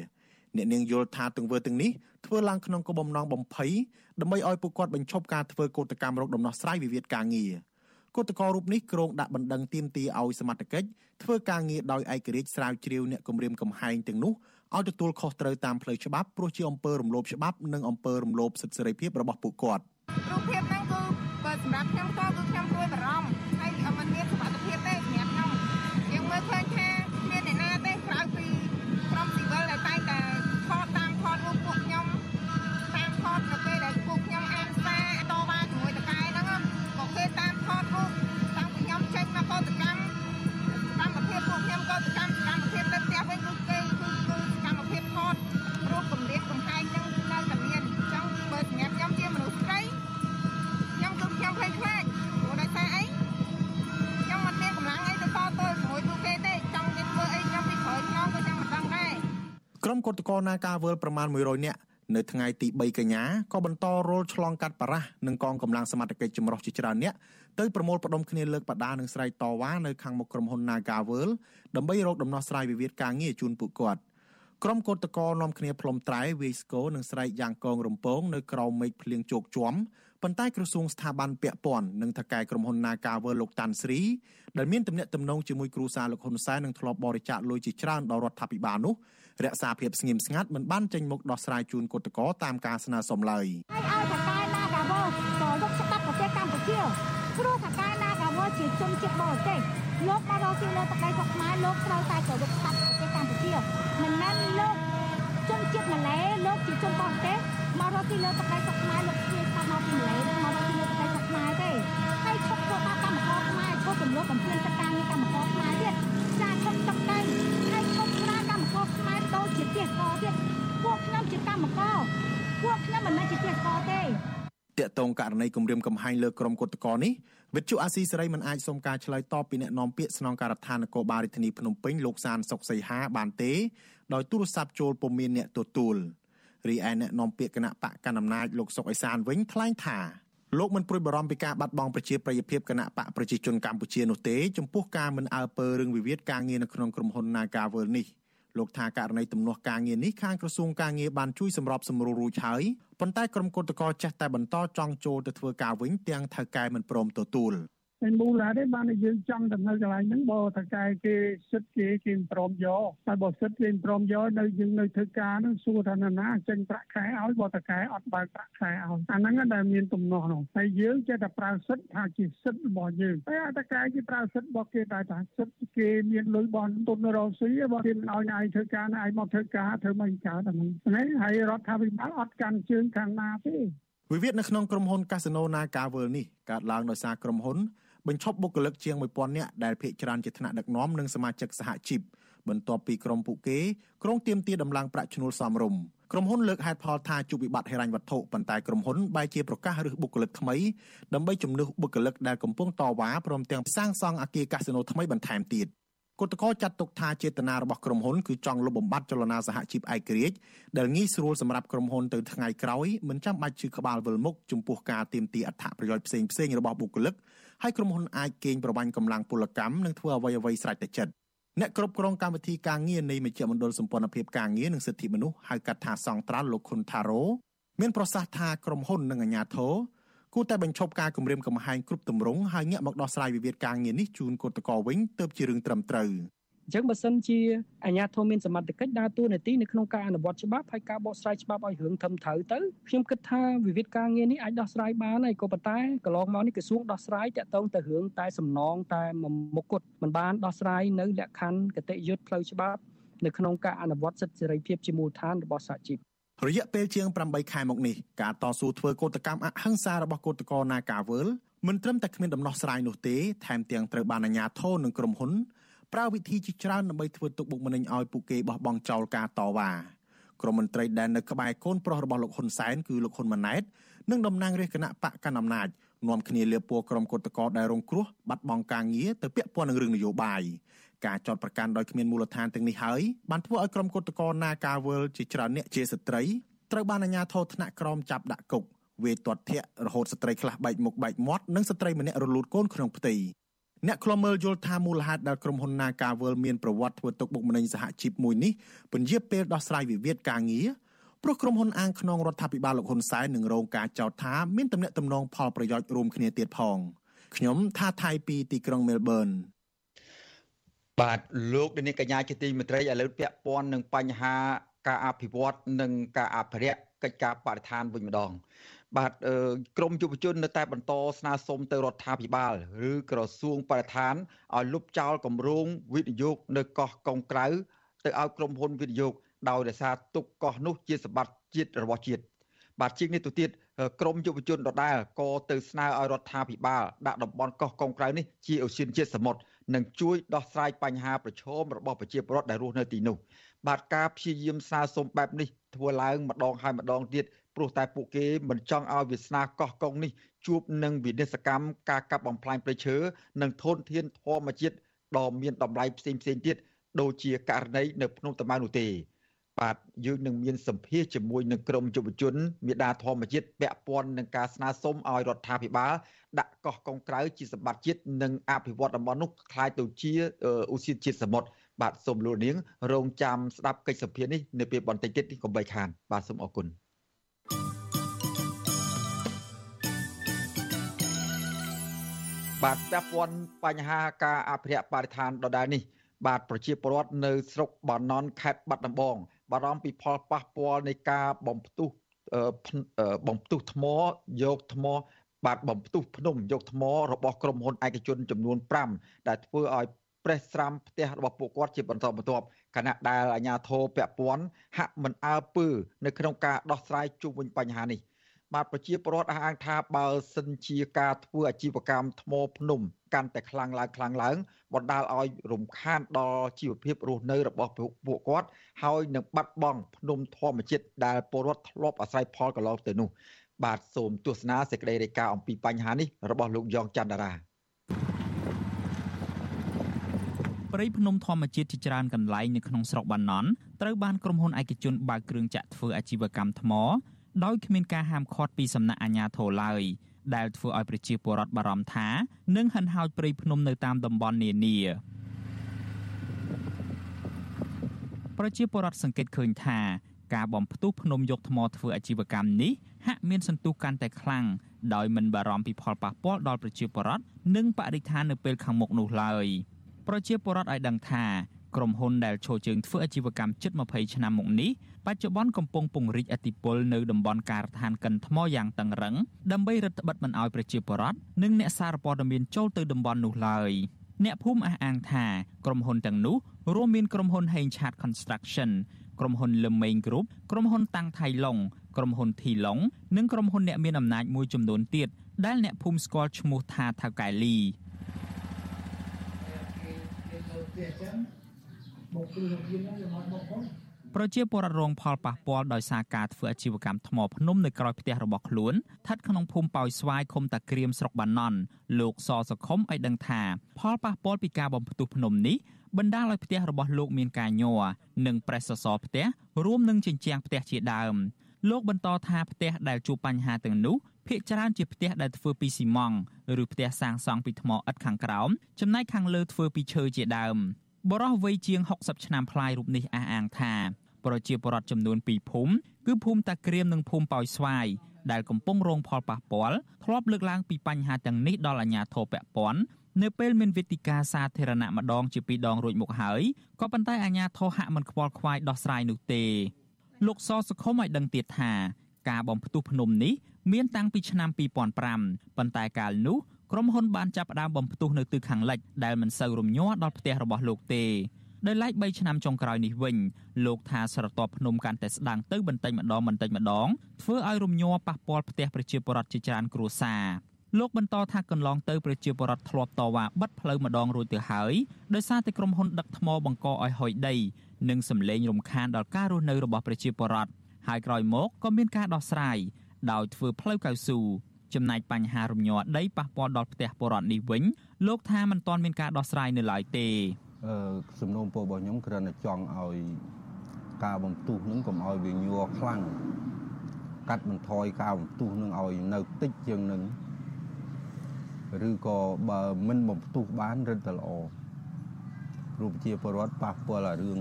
[SPEAKER 12] អ្នកនាងយល់ថាទង្វើទាំងនេះធ្វើឡើងក្នុងគោលបំណងបំភ័យដើម្បីឲ្យពួកគាត់បញ្ឈប់ការធ្វើកោតកម្មរកដំណោះស្រាយវិវាទការងារគឧតកោរូបនេះក្រុងដាក់បណ្ដឹងទាមទារឲ្យសមត្ថកិច្ចធ្វើការងារដោយឯករាជ្យស្រាវជ្រាវអ្នកគម្រាមកំហែងទាំងនោះឲ្យទទួលខុសត្រូវតាមផ្លូវច្បាប់ព្រោះជាអំពើរំលោភច្បាប់និងអំពើរំលោភសិទ្ធិសេរីភាពរបស់ពួកគាត់
[SPEAKER 13] រូបភាពហ្នឹងគឺបើសម្រាប់ខ្ញុំក៏គឺខ្ញុំព្រួយបារម្ភហើយមិនមានសុខភាពទេសម្រាប់ខ្ញុំយើងមើលឃើញថាមានអ្នកណាទេក្រៅពី ក៏សកម្មកម្មភាពពួកខ្ញុំក៏សកម្មកម្មភាពនៅផ្ទះវិញគឺគេគឺគឺកម្មភាពថតរូបកម្រៀបកំហែងនឹងនៅតែមានអញ្ចឹងបើសម្រាប់ខ្ញុំជាមនុស្សស្រីខ្ញុំ
[SPEAKER 12] គឺ
[SPEAKER 13] ខ្ញុំភ័យខ្លាចព្រោះដោយសារអីខ្ញុំ
[SPEAKER 12] មិនមានកម្លាំងអីទៅតទល់ជាមួយពួក
[SPEAKER 13] គេទេចង់គេធ្វើអីខ្ញុំពីក្រោ
[SPEAKER 12] យខ្ន
[SPEAKER 13] ងក៏ខ្ញុំមិនដឹងដែរ
[SPEAKER 12] ក្រុមគឧតកោណាការវល់ប្រមាណ100នាក់ នៅថ្ងៃទី3កញ្ញាក៏បន្តរលឆ្លងកាត់បារាសនិងកងកម្លាំងសមត្ថកិច្ចចម្រុះជាច្រើនអ្នកទៅប្រមូលផ្ដុំគ្នាលើកបដានិងស្រែកតវ៉ានៅខាងមុខក្រុមហ៊ុន Nagavel ដើម្បីរកដំណោះស្រាយវិវាទការងារជូនពួកគាត់ក្រុមកោតក្រនាំគ្នាផ្លុំត្រែវាយស្គរនិងស្រែកយ៉ាងកងរំពងនៅក្រោមមេឃភ្លៀងជោកជាំប៉ុន្តែក្រសួងស្ថាប័នពាក់ព័ន្ធនិងថកែក្រុមហ៊ុន Nagavel លោកតាន់ស្រីដែលមានទំនាក់ទំនងជាមួយគ្រូសាលោកហ៊ុនសែននិងធ្លាប់បរិច្ចាគលុយជាច្រើនដល់រដ្ឋាភិបាលនោះ រក្សាភាពស្ងៀមស្ងាត់មិនបានចេញមុខដោះស្រាយជូនគឧតកោតាមការស្នើសុំឡើយ
[SPEAKER 14] ហើយឲ្យថកែ Nagavel ចូលលោកស្ដាប់ប្រទេសកម្ពុជាព្រោះថកែ Nagavel ជាជនជាតិបរទេសលោកមកដល់ទីលើទឹកដីស្រុកខ្មែរលោកត្រូវតែគោរពស្ដាប់ប្រទេសកម្ពុជាមិនមែនលោកជនជាតិម៉ាឡេលោកជាជនបរទេសមករកទីលើទឹកដីស្រុកខ្មែរលោកជាស្ដាប់មកពីម៉ាឡេឬមករកទីលើទឹកដីស្រុកខ្មែរទេហើយឈប់ធ្វើបាបកម្មករខ្មែរឈប់ចំនួនបំពេញចិត្តការងារកម្មករខ្មែរទៀតចាឈប់ទឹកដីហើយឈប់ស្រាកម្ម ករខ្មែរដូចជាទេសកទៀតពួកខ្ញុំជាកម្មករពួកខ្ញុំមិនមែនជាទេសកទេ
[SPEAKER 12] តកតងករណីគម្រាមកំហែងលើក្រុមគុតកោនេះវិទ្យុអាស៊ីសេរីមិនអាចសុំការឆ្លើយតបពីអ្នកនាំពាក្យស្នងការដ្ឋាននគរបាលរាជធានីភ្នំពេញលោកសានសុកសីហាបានទេដោយទូរស័ព្ទចូលពុំមានអ្នកទទួលរីឯអ្នកនាំពាក្យគណៈបកកណ្ដាលអំណាចលោកសុកអេសានវិញថ្លែងថាលោកមិនព្រួយបារម្ភពីការបាត់បង់ប្រជាប្រិយភាពគណៈបកប្រជាជនកម្ពុជានោះទេចំពោះការមិនអើពើរឿងវិវាទការងារនៅក្នុងក្រុមហ៊ុន Nagavel នេះ លោកថាករណីទំនាស់ការងារនេះខាងក្រសួងការងារបានជួយសម្របសម្រួលរួចហើយប៉ុន្តែក្រុមគឧតកោចេះតែបន្តចង់ចូលទៅធ្វើការវិញទាំងថៅកែមិនព្រមទទួល។
[SPEAKER 3] តែមូលហេតុទេបានតែយើងចង់ទៅនៅកន្លែងហ្នឹងបើតកែគេសិទ្ធគេគេមិនព្រមយកតែបើសិទ្ធគេមិនព្រមយកនៅយើងនៅធ្វើការហ្នឹងសួរថាណាណាចេញប្រាក់ខែឲ្យបើតកែអត់បើកប្រាក់ខែឲ្យអាហ្នឹងដែលមានទំនាស់នោះហើយយើងចេះតែប្រើសិទ្ធថាជាសិទ្ធរបស់យើងតែតកែគេប្រើសិទ្ធរបស់គេតែថាសិទ្ធគេមានលុយបនទុនរកស៊ីបើគេមិនឲ្យឯងធ្វើការណាឯងមកធ្វើការធ្វើមិនកើតអាហ្នឹងហ្នឹងហើយរដ្ឋាភិបាលអត់កាន់ជើងខាងណាទេ
[SPEAKER 12] វិវាទនៅក្នុងក្រុមហ៊ុន Casino Nagavel នេះកើតឡើងដោយសារក្រុមហ៊ុន បញ្ឈប់បុគ្គលិកជាង1000នាក់ដែលភាគច្រើនជាថ្នាក់ដឹកនាំនិងសមាជិកសហជីពបន្ទាប់ពីក្រុមពួកគេក្រុងទៀមទាដំឡើងប្រាក់ឈ្នួលសមរម្យក្រុមហ៊ុនលើកហេតុផលថាជួបវិបត្តិហិរញ្ញវត្ថុប៉ុន្តែក្រុមហ៊ុនបែរជាប្រកាសរើសបុគ្គលិកថ្មីដើម្បីជំនួសបុគ្គលិកដែលកំពុងតវ៉ាព្រមទាំងសាងសង់អគារកាស៊ីណូថ្មីបន្ថែមទៀតគឧតកោចាត់ទុកថាចេតនារបស់ក្រុមហ៊ុនគឺចង់លុបបំបាត់ចលនាសហជីពឯករាជ្យដែលងាយស្រួលសម្រាប់ក្រុមហ៊ុនទៅថ្ងៃក្រោយមិនចាំបាច់ជឿក្បាលវិលមុខចំពោះការទាមទារអត្ថប្រយោជន៍ផ្សេងផ្សេងរបស់បុគ្គលិក ហើយក្រុមហ៊ុនអាចកេងប្រវ័ញ្ចកម្លាំងពលកម្មនិងធ្វើអ្វីអ្វីស្រេចតែចិត្តអ្នកគ្រប់គ្រងកម្មវិធីការងារនៃមជ្ឈមណ្ឌលសម្ព័ន្ធភាពការងារនិងសិទ្ធិមនុស្សហៅកាត់ថាសង្ត្រាល់លោកខុនថារ៉ូមានប្រសាសន៍ថាក្រុមហ៊ុននិងអាជ្ញាធរគួរតែបញ្ឈប់ការគម្រាមកំហែងគ្រប់ទម្រង់ហើយងាកមកដោះស្រាយវិវាទការងារនេះជូនគឧតកោវិញទើបជារឿងត្រឹមត្រូវ។
[SPEAKER 15] អញ្ចឹងបើសិនជាអាជ្ញាធរមានសមត្ថកិច្ចដើរតួនាទីនៅក្នុងការអនុវត្តច្បាប់ហើយការបកស្រាយច្បាប់ឲ្យរឿងធំត្រូវទៅខ្ញុំគិតថាវិវាទការងារនេះអាចដោះស្រាយបានហើយក៏ប៉ុន្តែកន្លងមកនេះក្រសួងដោះស្រាយតាក់ទងទៅរឿងតែសំណងតែមុខគត់មិនបានដោះស្រាយនៅលក្ខខណ្ឌកតិយុត្តផ្លូវច្បាប់នៅក្នុងការអនុវត្តសិទ្ធិសេរីភាពជាមូលដ្ឋានរបស់សហជីព
[SPEAKER 12] រយៈពេលជាង8ខែមកនេះការតស៊ូធ្វើកោតកម្មអហិង្សារបស់កោតក្រនាការវើលមិនត្រឹមតែគ្មានដំណោះស្រាយនោះទេថែមទាំងត្រូវបានអាជ្ញាធរនិងក្រុមហ៊ុន ប្រើវិធីជាច្រើនដើម្បីធ្វើទុកបុកម្នេញឲ្យពួកគេបោះបង់ចោលការតវ៉ាក្រមមន្ត្រីដែលនៅក្បែរកូនប្រុសរបស់លោកហ៊ុនសែនគឺលោកហ៊ុនម៉ាណែតនិងតំណាងរាជគណៈបកកណ្ដាលអំណាចនាំគ្នាលៀបពណ៌ក្រុមគឧតកោដែលរងគ្រោះបាត់បង់ការងារទៅពាក់ព័ន្ធនឹងរឿងនយោបាយការចោតប្រកាន់ដោយគ្មានមូលដ្ឋានទាំងនេះហើយបានធ្វើឲ្យក្រុមគឧតកោនាការវលជាច្រើនអ្នកជាស្ត្រីត្រូវបានអាជ្ញាធរថ្នាក់ក្រមចាប់ដាក់គុកវេទាត់ធាក់រហូតស្ត្រីខ្លះបែកមុខបែកមាត់និងស្ត្រីម្នាក់រលូតកូនក្នុងផ្ទៃ អ្នកខ្លមើលយល់ថាមូលហេតុដែលក្រុមហ៊ុន Nagavel មានប្រវត្តិធ្វើទុកបុកម្នេញសហជីពមួយនេះពន្យាពេលដោះស្រាយវិវាទការងារព្រោះក្រុមហ៊ុនអាងខ្នងរដ្ឋាភិបាលលោកហ៊ុនសែននឹងរងការចោទថាមានទំនាក់ទំនងផលប្រយោជន៍រួមគ្នាទៀតផងខ្ញុំថាថៃពីទីក្រុងមែលប៊ន
[SPEAKER 1] បាទលោកនាងកញ្ញាជាទីមេត្រីឥឡូវពាក់ព័ន្ធនឹងបញ្ហាការអភិវឌ្ឍនិងការអភិរក្សកិច្ចការបរិស្ថានវិញម្ដង បាទក្រមយុវជននៅតែបន្តស្នើសុំទៅរដ្ឋាភិបាលឬក្រសួងបរិស្ថានឲ្យលុបចោលគម្រោងវិនិយោគនៅកោះកុងក្រៅទៅឲ្យក្រុមហ៊ុនវិនិយោគដោយរសារទុកកោះនោះជាសម្បត្តិជាតិរបស់ជាតិបាទជាងនេះទៅទៀតក្រមយុវជនដដែលក៏ទៅស្នើឲ្យរដ្ឋាភិបាលដាក់តំបន់កោះកុងក្រៅនេះជាអូសៀនជាតិសមុទ្រនិងជួយដោះស្រាយបញ្ហាប្រឈមរបស់ប្រជាពលរដ្ឋដែលរស់នៅទីនោះបាទការព្យាយាមសារសុំបែបនេះធ្វើឡើងម្ដងហើយម្ដងទៀត ព្រោះតែពួកគេមិនចង់ឲ្យវាសនាកោះកុងនេះជួបនឹងវិនិស្សកម្មការកាប់បំផ្លាញព្រៃឈើនិងធនធានធម្មជាតិដ៏មានតម្លៃផ្សេងផ្សេងទៀតដូចជាករណីនៅភ្នំតាម៉ៅនោះទេ បាទយើងនឹងមានសម្ភារជាមួយនឹងក្រមយុវជនមេដាធម្មជាតិពាក់ព័ន្ធនឹងការស្នើសុំឲ្យរដ្ឋាភិបាលដាក់កោះកុងក្រៅជាសម្បត្តិជាតិនិងអភិវឌ្ឍតំបន់នោះคล้ายទៅជាឧស្សាហជាតិសមុទ្របាទសូមលោកនាង រងចាំស្ដាប់កិច្ចសម្ភារនេះនៅពេលបន្តិចទៀតនេះកុំបីខាន បាទសូមអរគុណ បាទពាក់ព័ន្ធបញ្ហាការអភិរក្សបរិស្ថានដដែលនេះ បាទប្រជាពលរដ្ឋនៅស្រុកបាណន់ខេត្តបាត់ដំបងបារម្ភពីផលប៉ះពាល់នៃការបំផ្ទុះបំផ្ទុះថ្មយកថ្ម បាទបំផ្ទុះភ្នំយកថ្មរបស់ក្រុមហ៊ុនឯកជនចំនួន5ដែលធ្វើឲ្យ ប្រេះស្រាំផ្ទះរបស់ពួកគាត់ជាបន្តបន្ទាប់ខណៈដែលអាជ្ញាធរពាក់ព័ន្ធហាក់មិនអើពើនៅក្នុងការដោះស្រាយជុំវិញបញ្ហានេះបាទប្រជាពលរដ្ឋអះអាងថាបើសិនជាការធ្វើអាជីវកម្មថ្មភ្នំកាន់តែខ្លាំងឡើងខ្លាំងឡើងបណ្ដាលឲ្យរំខានដល់ជីវភាពរស់នៅរបស់ពួកគាត់ហើយនឹងបាត់បង់ភ្នំធម្មជាតិដែលពលរដ្ឋធ្លាប់អាស្រ័យផលកន្លងទៅនោះបាទសូមទស្សនាសេចក្តីរាយការណ៍អំពីបញ្ហានេះរបស់លោកយ៉ងច័ន្ទតារា
[SPEAKER 9] ព្រៃភ្នំធម្មជាតិជាច្រើនកន្លែងនៅក្នុងស្រុកបាណន់ត្រូវបានក្រុមហ៊ុនឯកជនបើកគ្រឿងចាក់ធ្វើអាជីវកម្មថ្មដោយគ្មានការហាមឃាត់ពីសំណាក់អាជ្ញាធរឡើយដែលធ្វើឲ្យប្រជាពលរដ្ឋបារម្ភថានឹងហិនហោចព្រៃភ្នំនៅតាមតំបន់នានាប្រជាពលរដ្ឋសង្កេតឃើញថាការបំផ្ទុះភ្នំយកថ្មធ្វើអាជីវកម្មនេះហាក់មានសន្ទុះកាន់តែខ្លាំងដោយមិនបារម្ភពីផលប៉ះពាល់ដល់ប្រជាពលរដ្ឋនិងបរិស្ថាននៅពេលខាងមុខនោះឡើយ ប្រជាពលរដ្ឋឲ្យដឹងថាក្រុមហ៊ុនដែលឈរជើងធ្វើអាជីវកម្មជិត20ឆ្នាំមកនេះបច្ចុប្បន្នកំពុងពង្រីកអធិពលនៅតំបន់ការដ្ឋានកិនថ្មយ៉ាងតឹងរឹងដើម្បីរឹតបន្តឹងមិនឲ្យប្រជាពលរដ្ឋនិងអ្នកសារព័ត៌មានចូលទៅតំបន់នោះឡើយអ្នកភូមិអះអាងថាក្រុមហ៊ុនទាំងនោះរួមមានក្រុមហ៊ុន Heng Chat Construction ក្រុមហ៊ុន Lemeng Group ក្រុមហ៊ុនតាំងថៃឡុងក្រុមហ៊ុន Thi Long និងក្រុមហ៊ុនអ្នកមានអំណាចមួយចំនួនទៀតដែលអ្នកភូមិស្គាល់ឈ្មោះថាថៅកែលី ប្រជាពលរដ្ឋរងផលប៉ះពាល់ដោយសារការធ្វើអាជីវកម្មថ្មភ្នំនៅក្រោយផ្ទះរបស់ខ្លួនស្ថិតក្នុងភូមិប៉ោយស្វាយឃុំតាក្រៀមស្រុកបាណន់លោកសសខុមឲ្យដឹងថាផលប៉ះពាល់ពីការបំផ្ទុះភ្នំនេះបណ្ដាលឲ្យផ្ទះរបស់លោកមានការញ័រនិងប្រេះសសរផ្ទះរួមនឹងជញ្ជាំងផ្ទះជាដើម លោកបន្តថាផ្ទះដែលជួបបញ្ហាទាំងនោះភាគច្រើនជាផ្ទះដែលធ្វើពីស៊ីម៉ងត៍ឬផ្ទះសាងសង់ពីថ្មឥដ្ឋខាងក្រោមចំណែកខាងលើធ្វើពីឈើជាដើមបរិះវ័យជាង60ឆ្នាំប្លាយរូបនេះអះអាងថាប្រជាពលរដ្ឋចំនួន2ភូមិគឺភូមិតាក្រៀមនិងភូមិប៉ោយស្វាយដែលកំពុងរងផលប៉ះពាល់ធ្លាប់លើកឡើងពីបញ្ហាទាំងនេះដល់អាជ្ញាធរពាក់ព័ន្ធនៅពេលមានវេទិកាសាធារណៈម្ដងជាពីរដងរួចមកហើយក៏ប៉ុន្តែអាជ្ញាធរហាក់មិនខ្វល់ខ្វាយដោះស្រាយនោះទេ លោកសសុខុមឲ្យដឹងទៀតថាការបំផ្ទុះភ្នំនេះមានតាំងពីឆ្នាំ2005ប៉ុន្តែកាលនោះក្រុមហ៊ុនបានចាប់ផ្ដើមបំផ្ទុះនៅទិសខាងលិចដែលមិនសូវរំញ័រដល់ផ្ទះរបស់លោកទេដោយឡែក3ឆ្នាំចុងក្រោយនេះវិញលោកថាស្រទាប់ភ្នំកាន់តែស្ដាងទៅបន្តិចម្ដងបន្តិចម្ដងធ្វើឲ្យរំញ័រប៉ះពាល់ផ្ទះប្រជាពលរដ្ឋជាច្រើនគ្រួសារ លោកបន្តថាកន្លងទៅប្រជាពលរដ្ឋធ្លាប់តវ៉ាបិទផ្លូវម្ដងរួចទៅហើយដោយសារតែក្រុមហ៊ុនដឹកថ្មបង្កឲ្យហុយដីនិងសម្លេងរំខានដល់ការរស់នៅរបស់ប្រជាពលរដ្ឋហើយក្រោយមកក៏មានការដោះស្រាយដោយធ្វើផ្លូវកៅស៊ូចំណែកបញ្ហារំញ័រដីប៉ះពាល់ដល់ផ្ទះពលរដ្ឋនេះវិញលោកថាមិនទាន់មានការដោះស្រាយនៅឡើយទេ
[SPEAKER 16] អឺសំណូមពររបស់ខ្ញុំគ្រាន់តែចង់ឲ្យការបំទុះនឹងកុំឲ្យវាញ័រខ្លាំងកាត់បន្ថយការបំទុះនឹងឲ្យនៅតិចជាងនឹង ឬក៏បើមិនបំទុះបានរឹតតែល្អរូបជាពលរដ្ឋប៉ះពាល់អារឿង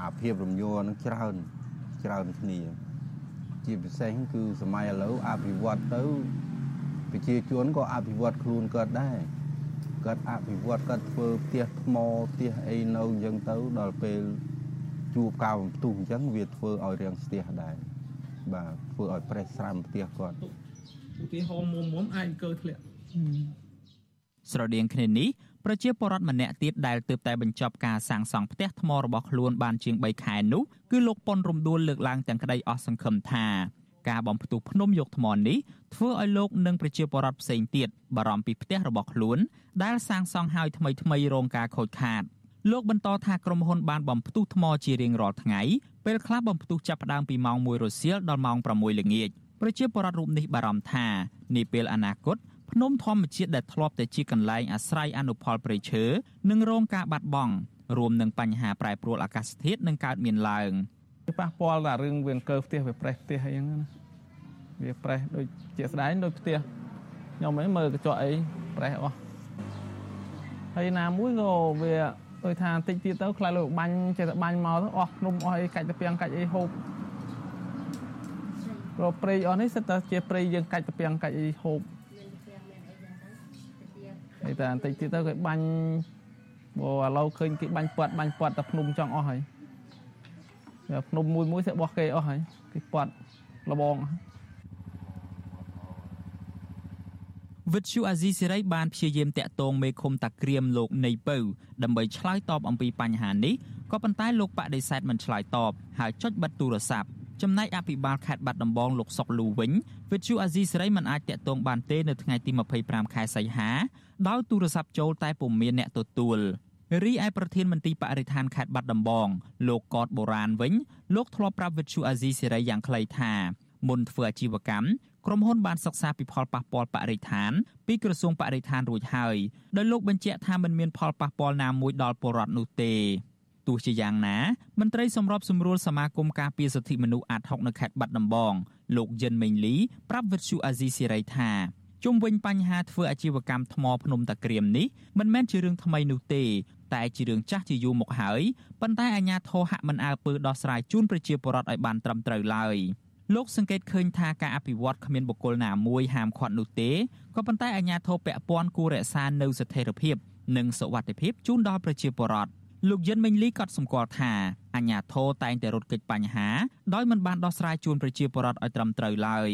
[SPEAKER 16] អាភាពរំញ័រនឹងច្រើនច្រើនគ្នា ជាពិសេសគឺសម័យឥឡូវអភិវឌ្ឍទៅប្រជាជនក៏អភិវឌ្ឍខ្លួនគាត់ដែរគាត់អភិវឌ្ឍគាត់ធ្វើផ្ទះថ្មផ្ទះអីនៅអញ្ចឹងទៅដល់ពេលជួបការបំទុះអញ្ចឹងវាធ្វើឲ្យរាំងស្ទះដែរបាទធ្វើឲ្យប្រេះស្រាំផ្ទះគាត់
[SPEAKER 15] ឧទាហរណ៍មុំមុំអាចអង្គើធ្លាក់
[SPEAKER 9] ស្រដៀងគ្នានេះប្រជាពលរដ្ឋម្នាក់ទៀតដែលទើបតែបញ្ចប់ការសាងសង់ផ្ទះថ្មរបស់ខ្លួនបានជាង3ខែនោះគឺលោកប៉ុនរំដួលលើកឡើងទាំងក្តីអស់សង្ឃឹមថាការបំផ្ទុះភ្នំយកថ្មនេះធ្វើឲ្យលោកនិងប្រជាពលរដ្ឋផ្សេងទៀតបារម្ភពីផ្ទះរបស់ខ្លួនដែលសាងសង់ហើយថ្មីថ្មីរងការខូចខាតលោកបន្តថាក្រុមហ៊ុនបានបំផ្ទុះថ្មជារៀងរាល់ថ្ងៃពេលខ្លះបំផ្ទុះចាប់ផ្ដើមពីម៉ោង1រសៀលដល់ម៉ោង6ល្ងាចប្រជាពលរដ្ឋរូបនេះបារម្ភថានាពេលអនាគត ភ្នំធម្មជាតិដែលធ្លាប់តែជាកន្លែងអាស្រ័យអនុផលព្រៃឈើនឹងរងការបាត់បង់រួមនឹងបញ្ហាប្រែប្រួលអាកាសធាតុនឹងកើតមានឡើង
[SPEAKER 17] វាប៉ះពាល់តែរឿងវាអង្គើផ្ទះវាប្រេះផ្ទះអីហ្នឹងណាវាប្រេះដូចជាស្ដែងដូចផ្ទះខ្ញុំឯងមើលកញ្ចក់អីប្រេះអស់ហើយណាមួយក៏វាដូចថាតិចទៀតទៅខ្លាចលោកបាញ់ចេះតែបាញ់មកទៅអស់ភ្នំអស់អីកាច់ទៅពាំងកាច់អីហូបព្រោះព្រៃអស់នេះសិតតែជាព្រៃយើងកាច់ទៅពាំងកាច់អីហូប ហើយតែបន្តិចទៀតទៅគេបាញ់បើឥឡូវឃើញគេបាញ់ពាត់បាញ់ពាត់តែភ្នំចង់អស់ហើយភ្នំមួយមួយស្អីបោះគេអស់ហើយគេពាត់លបង
[SPEAKER 9] វិទ្យុអាស៊ីសេរីបានព្យាយាមតាក់ទងមេឃុំតាក្រៀមលោកនៃពៅដើម្បីឆ្លើយតបអំពីបញ្ហានេះក៏ប៉ុន្តែលោកបដិសេធមិនឆ្លើយតបហើយចុចបិទទូរស័ព្ទ ចំណែកអភិបាលខេត្តបាត់ដំបងលោកសុកលូវិញវិទ្យុអាស៊ីសេរីមិនអាចតាក់ទងបានទេនៅថ្ងៃទី25ខែសីហាដោយទូរស័ព្ទចូលតែពុំមានអ្នកទទួលរីឯប្រធានមន្ទីរបរិស្ថានខេត្តបាត់ដំបងលោកកតបូរានវិញលោកធ្លាប់ប្រាប់វិទ្យុអាស៊ីសេរីយ៉ាងខ្លីថាមុនធ្វើអាជីវកម្មក្រុមហ៊ុនបានសិក្សាពីផលប៉ះពាល់បរិស្ថានពីក្រសួងបរិស្ថានរួចហើយដោយលោកបញ្ជាក់ថាមិនមានផលប៉ះពាល់ណាមួយដល់ពលរដ្ឋនោះទេ ទោះជាយ៉ាងណាមន្ត្រីសម្របសម្រួលសមាគមការពារសិទ្ធិមនុស្សអាត់ហុកនៅខេត្តបាត់ដំបង លោកយិនមេងលីប្រាប់វិទ្យុអាស៊ីសេរីថាជុំវិញបញ្ហាធ្វើអាជីវកម្មថ្មភ្នំតាក្រៀមនេះមិនមែនជារឿងថ្មីនោះទេ តែជារឿងចាស់ជាយូរមកហើយប៉ុន្តែអាជ្ញាធរហាក់មិនអើពើដោះស្រាយជូនប្រជាពលរដ្ឋឲ្យបានត្រឹមត្រូវឡើយលោកសង្កេតឃើញថាការអភិវឌ្ឍគ្មានបុគ្គលណាមួយហាមឃាត់នោះទេក៏ប៉ុន្តែអាជ្ញាធរពាក់ព័ន្ធគួររក្សានៅស្ថិរភាពនិងសុវត្ថិភាពជូនដល់ប្រជាពលរដ្ឋ លោកយិនមេងលីក៏សម្គាល់ថាអាញាធរតែងតែរត់គេចបញ្ហាដោយមិនបានដោះស្រាយជូនប្រជាពលរដ្ឋឲ្យត្រឹមត្រូវឡើយ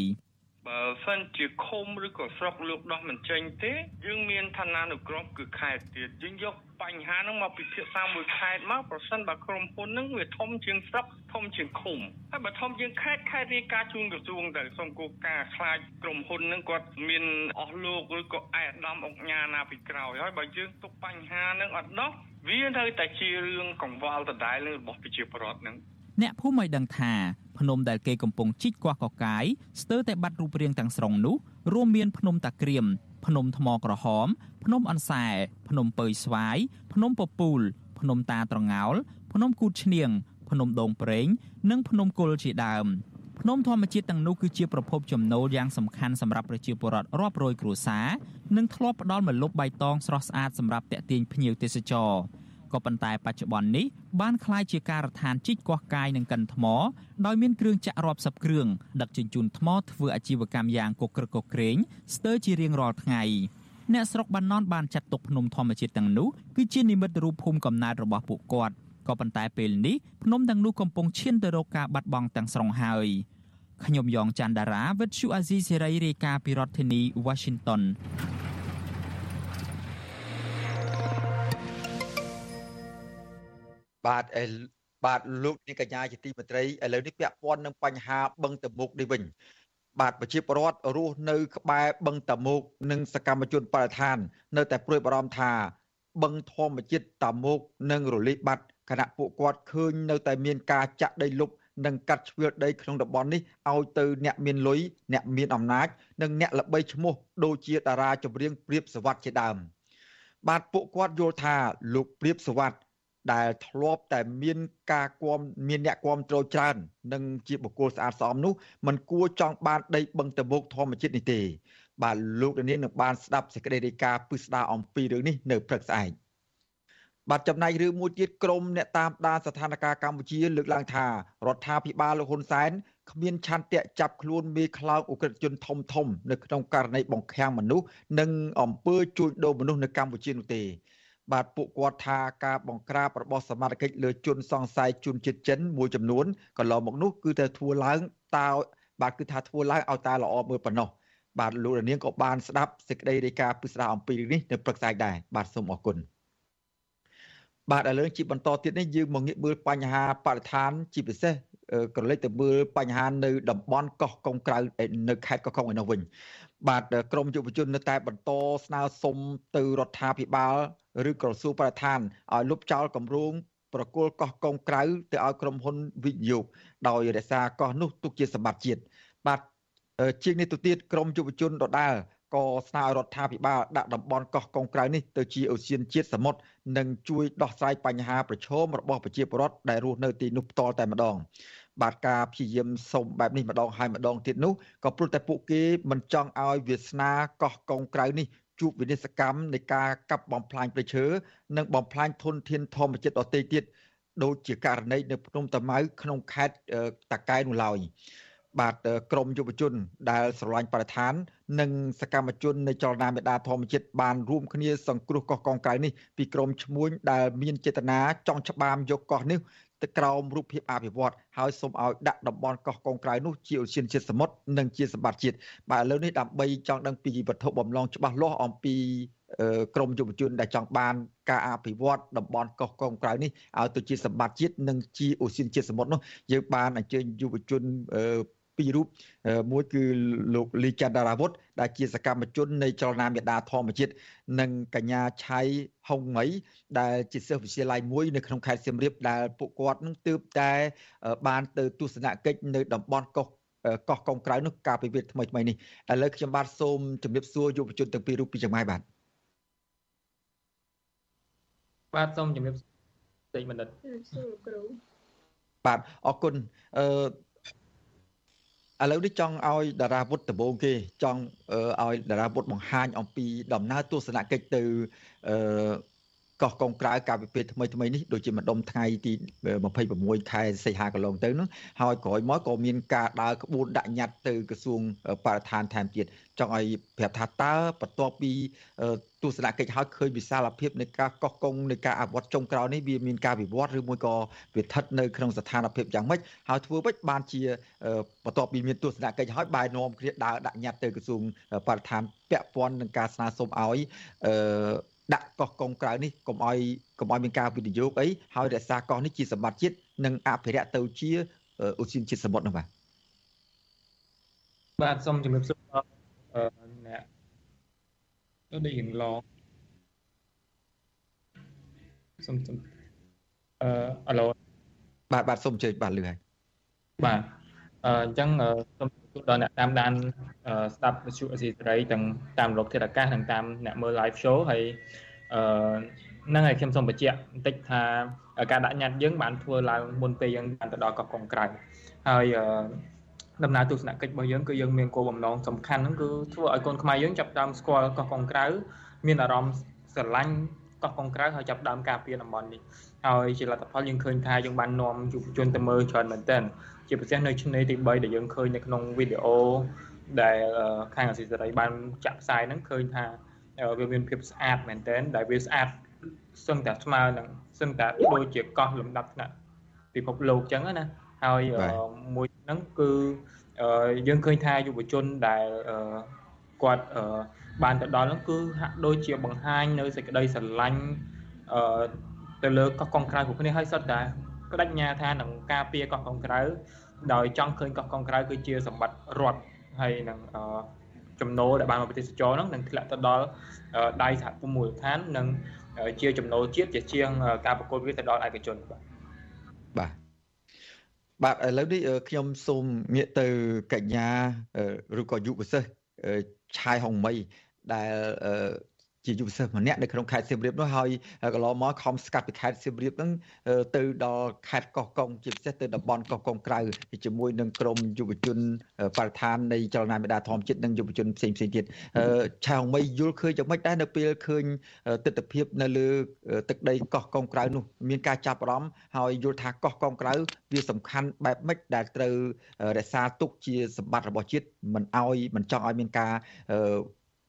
[SPEAKER 18] បើសិនជាឃុំឬក៏ស្រុកលោកដោះមិនចេញទេយើងមានឋានានុក្រមគឺខេត្តទៀតយើងយកបញ្ហាហ្នឹងមកពិភាក្សាមួយខេត្តមកប្រសិនបើក្រុមហ៊ុនហ្នឹងវាធំជាងស្រុកធំជាងឃុំហើយបើធំជាងខេត្តខេត្តរាយការណ៍ជូនក្រសួងទៅសូមគោលការណ៍ខ្លាចក្រុមហ៊ុនហ្នឹងគាត់មានអស់លោកឬក៏ឯកឧត្តមអង្គញាណាពីក្រោយហើយបើយើងទុកបញ្ហាហ្នឹងអត់ដោះ វានៅតែជារឿងកង្វល់ដដែលរបស់ប្រជាពលរដ្ឋហ្នឹង
[SPEAKER 9] អ្នកភូមិឲ្យដឹងថាភ្នំដែលគេកំពុងជីកគាស់កកាយស្ទើរតែបាត់រូបរាងទាំងស្រុងនោះរួមមានភ្នំតាក្រៀមភ្នំថ្មក្រហម ភ្នំអន្សែភ្នំពើស្វាយភ្នំពពូល ភ្នំតាត្រងោល ភ្នំគូតឈ្នៀងភ្នំដងប្រេង និងភ្នំគុលជាដើម ភ្នំធម្មជាតិទាំងនោះគឺជាប្រភពចំណូលយ៉ាងសំខាន់សម្រាប់ប្រជាពលរដ្ឋរាប់រយគ្រួសារនិងធ្លាប់ផ្ដល់ម្លប់បៃតងស្រស់ស្អាតសម្រាប់តាក់ទាញភ្ញៀវទេសចរក៏ប៉ុន្តែបច្ចុប្បន្ននេះបានក្លាយជាការដ្ឋានជីកកោះកាយនិងកិនថ្មដោយមានគ្រឿងចាក់រាប់សិបគ្រឿងដឹកជញ្ជូនថ្មធ្វើអាជីវកម្មយ៉ាងកុក្រឹកកុក្រែងស្ទើរជារៀងរាល់ថ្ងៃអ្នកស្រុកបានននបានចាត់ទុកភ្នំធម្មជាតិទាំងនោះគឺជានិមិត្តរូបភូមិកំណើតរបស់ពួកគាត់។ ក៏ប៉ុន្តែពេលនេះភ្នំទាំងនោះកំពុងឈានទៅរកការបាត់បង់ទាំងស្រុងហើយខ្ញុំយ៉ងច័ន្ទដារាវិទ្យុអាស៊ីសេរីរាយការណ៍ពីរដ្ឋធានី Washington
[SPEAKER 1] បាទបាទលោកនាងកញ្ញាជាទីមេត្រីឥឡូវនេះពាក់ព័ន្ធនឹងបញ្ហាបឹងតមុកនេះវិញបាទប្រជាពលរដ្ឋរស់នៅក្បែរបឹងតមុកនិងសកម្មជនបរិស្ថាន នៅតែព្រួយបារម្ភថាបឹងធម្មជាតិតមុកនឹងរលាយបាត់ ខណៈពួកគាត់ឃើញនៅតែមានការចាក់ដីលុបនិងកាត់ជ្រឿដីក្នុងតំបន់នេះឲ្យទៅអ្នកមានលុយអ្នកមានអំណាចនិងអ្នកល្បីឈ្មោះដូចជាតារាចម្រៀងព្រាបសវັດជាដើមបាទពួកគាត់យល់ថាលោកព្រាបសវັດដែលធ្លាប់តែមានការគាំមានអ្នកគាំទ្រច្រើននិងជាបុគ្គលស្អាតស្អំនោះมันគួរចង់បានដីបឹងតមុកធម្មជាតិនេះទេ បាទលោកនាងនឹងបានស្ដាប់សេចក្តីរាយការណ៍ពិស្ដារអំពីរឿងនេះនៅព្រឹកស្អែក បាទចំណែករឿងមួយទៀតក្រមអ្នកតាមដានស្ថានភាពកម្ពុជា លើកឡើងថារដ្ឋាភិបាលលោកហ៊ុនសែនគ្មានឆន្ទៈចាប់ខ្លួនមេខ្លោងអ ுக ្រិតជនធំធំនៅក្នុងករណីបង្ខាំងមនុស្សនិងអំពើជួញដូរមនុស្សនៅកម្ពុជានោះទេបាទពួកគាត់ថាការបង្ក្រាបរបស់សមាជិកលើជនសង្ស័យជនជាតិចិនមួយចំនួនកន្លងមកនោះគឺតែធ្វើឡើងតើបាទគឺថាធ្វើឡើងឲ្យតែល្អមើលប៉ុណ្ណោះបាទលោករនាងក៏បានស្ដាប់សេចក្តីរាយការណ៍ពិស្ដារអំពីនេះនៅព្រឹកស្អែកដែរបាទសូមអរគុណ បាទឥឡូវជាបន្តទៀតនេះយើងមកងាកមើលបញ្ហាបរិស្ថានជាពិសេសក្រឡេកទៅមើលបញ្ហានៅតំបន់កោះកុងក្រៅនៅខេត្តកោះកុងឯនោះវិញបាទក្រមយុវជននៅតែបន្តស្នើសុំទៅរដ្ឋាភិបាលឬក្រសួងបរិស្ថានឲ្យលុបចោលគម្រោងប្រគល់កោះកុងក្រៅទៅឲ្យក្រុមហ៊ុនវិនិយោគដោយរក្សាកោះនោះទុកជាសម្បត្តិជាតិបាទជាងនេះទៅទៀតក្រមយុវជនដដាល ក៏ស្នើឲ្យរដ្ឋាភិបាលដាក់តំបន់កោះកុងក្រៅនេះទៅជាអូសៀនជាតិសមុទ្រនិងជួយដោះស្រាយបញ្ហាប្រឈមរបស់ប្រជាពលរដ្ឋដែលរស់នៅទីនោះផ្ទាល់តែម្ដងបាទការព្យាយាមសុំបែបនេះម្ដងហើយម្ដងទៀតនោះក៏ព្រោះតែពួកគេមិនចង់ឲ្យវាសនាកោះកុងក្រៅនេះជួបវិនិស្សកម្មនៃការកាប់បំផ្លាញព្រៃឈើនិងបំផ្លាញធនធានធម្មជាតិដទៃទៀតដូចជាករណីនៅភ្នំតាម៉ៅក្នុងខេត្តតាកែនោះឡើយ បាទក្រមយុវជន ដែលស្រឡាញ់បរិស្ថាន និងសកម្មជននៃចលនាមេដាធម្មជាតិបានរួមគ្នាសង្គ្រោះកោះកុងក្រៅនេះពីក្រមឈ្មួញដែលមានចេតនាចង់ច្បាមយកកោះនេះទៅក្រោមរូបភាពអភិវឌ្ឍហើយសូមឲ្យដាក់តំបន់កោះកុងក្រៅនោះជាឧស្សាហជាតិសមុទ្រនិងជាសម្បត្តិជាតិបាទឥឡូវនេះដើម្បីចង់ដឹងពីវត្ថុបំឡងច្បាស់លាស់អំពីក្រមយុវជនដែលចង់បានការអភិវឌ្ឍតំបន់កោះកុងក្រៅនេះឲ្យទៅជាសម្បត្តិជាតិនិងជាឧស្សាហជាតិសមុទ្រនោះយើងបានអញ្ជើញយុវជន ពីររូបមួយគឺលោកលីចាន់ដារាវុធដែលជាសកម្មជននៃចលនាមេដាធម្មជាតិនិងកញ្ញាឆៃហុងមីដែលជាសិស្សវិទ្យាល័យមួយនៅក្នុងខេត្តសៀមរាបដែលពួកគាត់នឹងទើបតែបានទៅទស្សនកិច្ចនៅតំបន់កោះកោះកុងក្រៅនោះកាលពីពេលថ្មីថ្មីនេះឥឡូវខ្ញុំបាទសូមជម្រាបសួរយុវជនទាំងពីររូបពីចម្ងាយបាទ
[SPEAKER 19] បាទសូមជម្រាបសួរសេចបណ្ឌិត
[SPEAKER 1] សួរគ្រូបាទអរគុណអឺ ឥឡូវនេះចង់ឲ្យតារាវុធដំបងគេចង់ឲ្យតារាវុធបង្ហាញអំពីដំណើរទស្សនកិច្ចទៅអឺ កោះកុងក្រៅកាលពីពេលថ្មីថ្មីនេះដូចជាម្ដុំថ្ងៃទី26ខែសីហាកន្លងទៅនោះហើយក្រោយមកក៏មានការដើរក្បួនដាក់ញត្តិទៅក្រសួងបរិស្ថានថែមទៀតចង់ឲ្យប្រាប់ថាតើបន្ទាប់ពីទស្សនកិច្ចហើយឃើញវិសាលភាពនៃការកោះកុងនៃការអភិវឌ្ឍចុងក្រោយនេះវាមានការវិវត្តឬមួយក៏វាស្ថិតនៅក្នុងស្ថានភាពយ៉ាងម៉េចហើយធ្វើម៉េចបានជាបន្ទាប់ពីមានទស្សនកិច្ចហើយបែរនាំគ្នាដើរដាក់ញត្តិទៅក្រសួងបរិស្ថានពាក់ព័ន្ធនឹងការស្នើសុំឲ្យអឺ ដាក់កោះកុងក្រៅនេះកុំឲ្យកុំឲ្យមានការវិនិយោគអីហើយរក្សាកោះនេះជាសម្បត្តិជាតិនិងអភិរក្សទៅជាឧស្សាហជាតិសមុទ្រនោះបាទ
[SPEAKER 19] បាទសូមជម្រាបសួរអឺអ្នកទៅដូចរៀងឡងសូមសូមអឺអាឡូ
[SPEAKER 1] បាទបាទសូមជើញបាទលឺហើយ
[SPEAKER 19] បាទអឺអញ្ចឹងសូម ទូដល់អ្នកតាមដានស្ដាប់វិទ្យុអេស៊ីសេរីទាំងតាមរលកធាតុអាកាសនិងតាមអ្នកមើល live show ហើយអឺនឹងឲ្យខ្ញុំសូមបញ្ជាក់បន្តិចថាការដាក់ញត្តិយើងបានធ្វើឡើងមុនពេលយើងបានទៅដល់កោះកុងក្រៅហើយដំណើរទស្សនកិច្ចរបស់យើងគឺយើងមានគោលបំណងសំខាន់ហ្នឹងគឺធ្វើឲ្យកូនខ្មែរយើងចាប់ផ្ដើមស្គាល់កោះកុងក្រៅមានអារម្មណ៍ស្រឡាញ់កោះកុងក្រៅហើយចាប់ផ្ដើមការពារតំបន់នេះហើយជាលទ្ធផលយើងឃើញថាយើងបាននាំយុវជនទៅមើលច្រើនមែនទែន ជាពិសេសនៅឆ្នេរទី3ដែលយើងឃើញនៅក្នុងវីដេអូដែលខាងអសិសរីបានចាក់ផ្សាយហ្នឹងឃើញថាវាមានភាពស្អាតមែនទែនដែលវាស្អាតសឹងតែស្មើនឹងសឹងតែដូចជាកោះលំដាប់ថ្នាក់ពិភពលោកចឹងណាហើយមួយហ្នឹងគឺយើងឃើញថាយុវជនដែលគាត់បានទៅដល់ហ្នឹងគឺហាក់ដូចជាបង្ហាញនៅសេចក្តីស្រឡាញ់ទៅលើកោះកុងក្រៅ của គ្នាហើយសុទ្ធតែ បដិញ្ញាថានឹងការពារកោះកុងក្រៅដោយចង់ឃើញកោះកុងក្រៅគឺជាសម្បត្តិរដ្ឋហើយនឹងចំណូលដែលបានមកប្រទេសចរហ្នឹងនឹងធ្លាក់ទៅដល់ដៃសហគមន៍មូលដ្ឋាននិងជាចំណូលជាតិជាជាងការប្រកួតវាទៅដល់ឯកជនបាទ
[SPEAKER 1] បាទបាទឥឡូវនេះខ្ញុំសូមងាកទៅកញ្ញាឬក៏យុវសិស្សឆាយហុងមីដែល ជាយុវសិស្សម្នាក់នៅក្នុងខេត្តសៀមរាបនោះហើយកន្លងមកខំស្កាត់ពីខេត្តសៀមរាបហ្នឹងទៅដល់ខេត្តកោះកុងជាពិសេសទៅតំបន់កោះកុងក្រៅជាមួយនឹងក្រមយុវជនបរិស្ថាននៃចលនាមេដាធម្មជាតិនិងយុវជនផ្សេងផ្សេងទៀតឆៅមីយល់ឃើញយ៉ាងម៉េចដែរនៅពេលឃើញទស្សនវិជ្ជានៅលើទឹកដីកោះកុងក្រៅនោះមានការចាប់អារម្មណ៍ហើយយល់ថាកោះកុងក្រៅវាសំខាន់បែបម៉េចដែលត្រូវរក្សាទុកជាសម្បត្តិរបស់ជាតិមិនអោយមិនចង់ឲ្យមានការ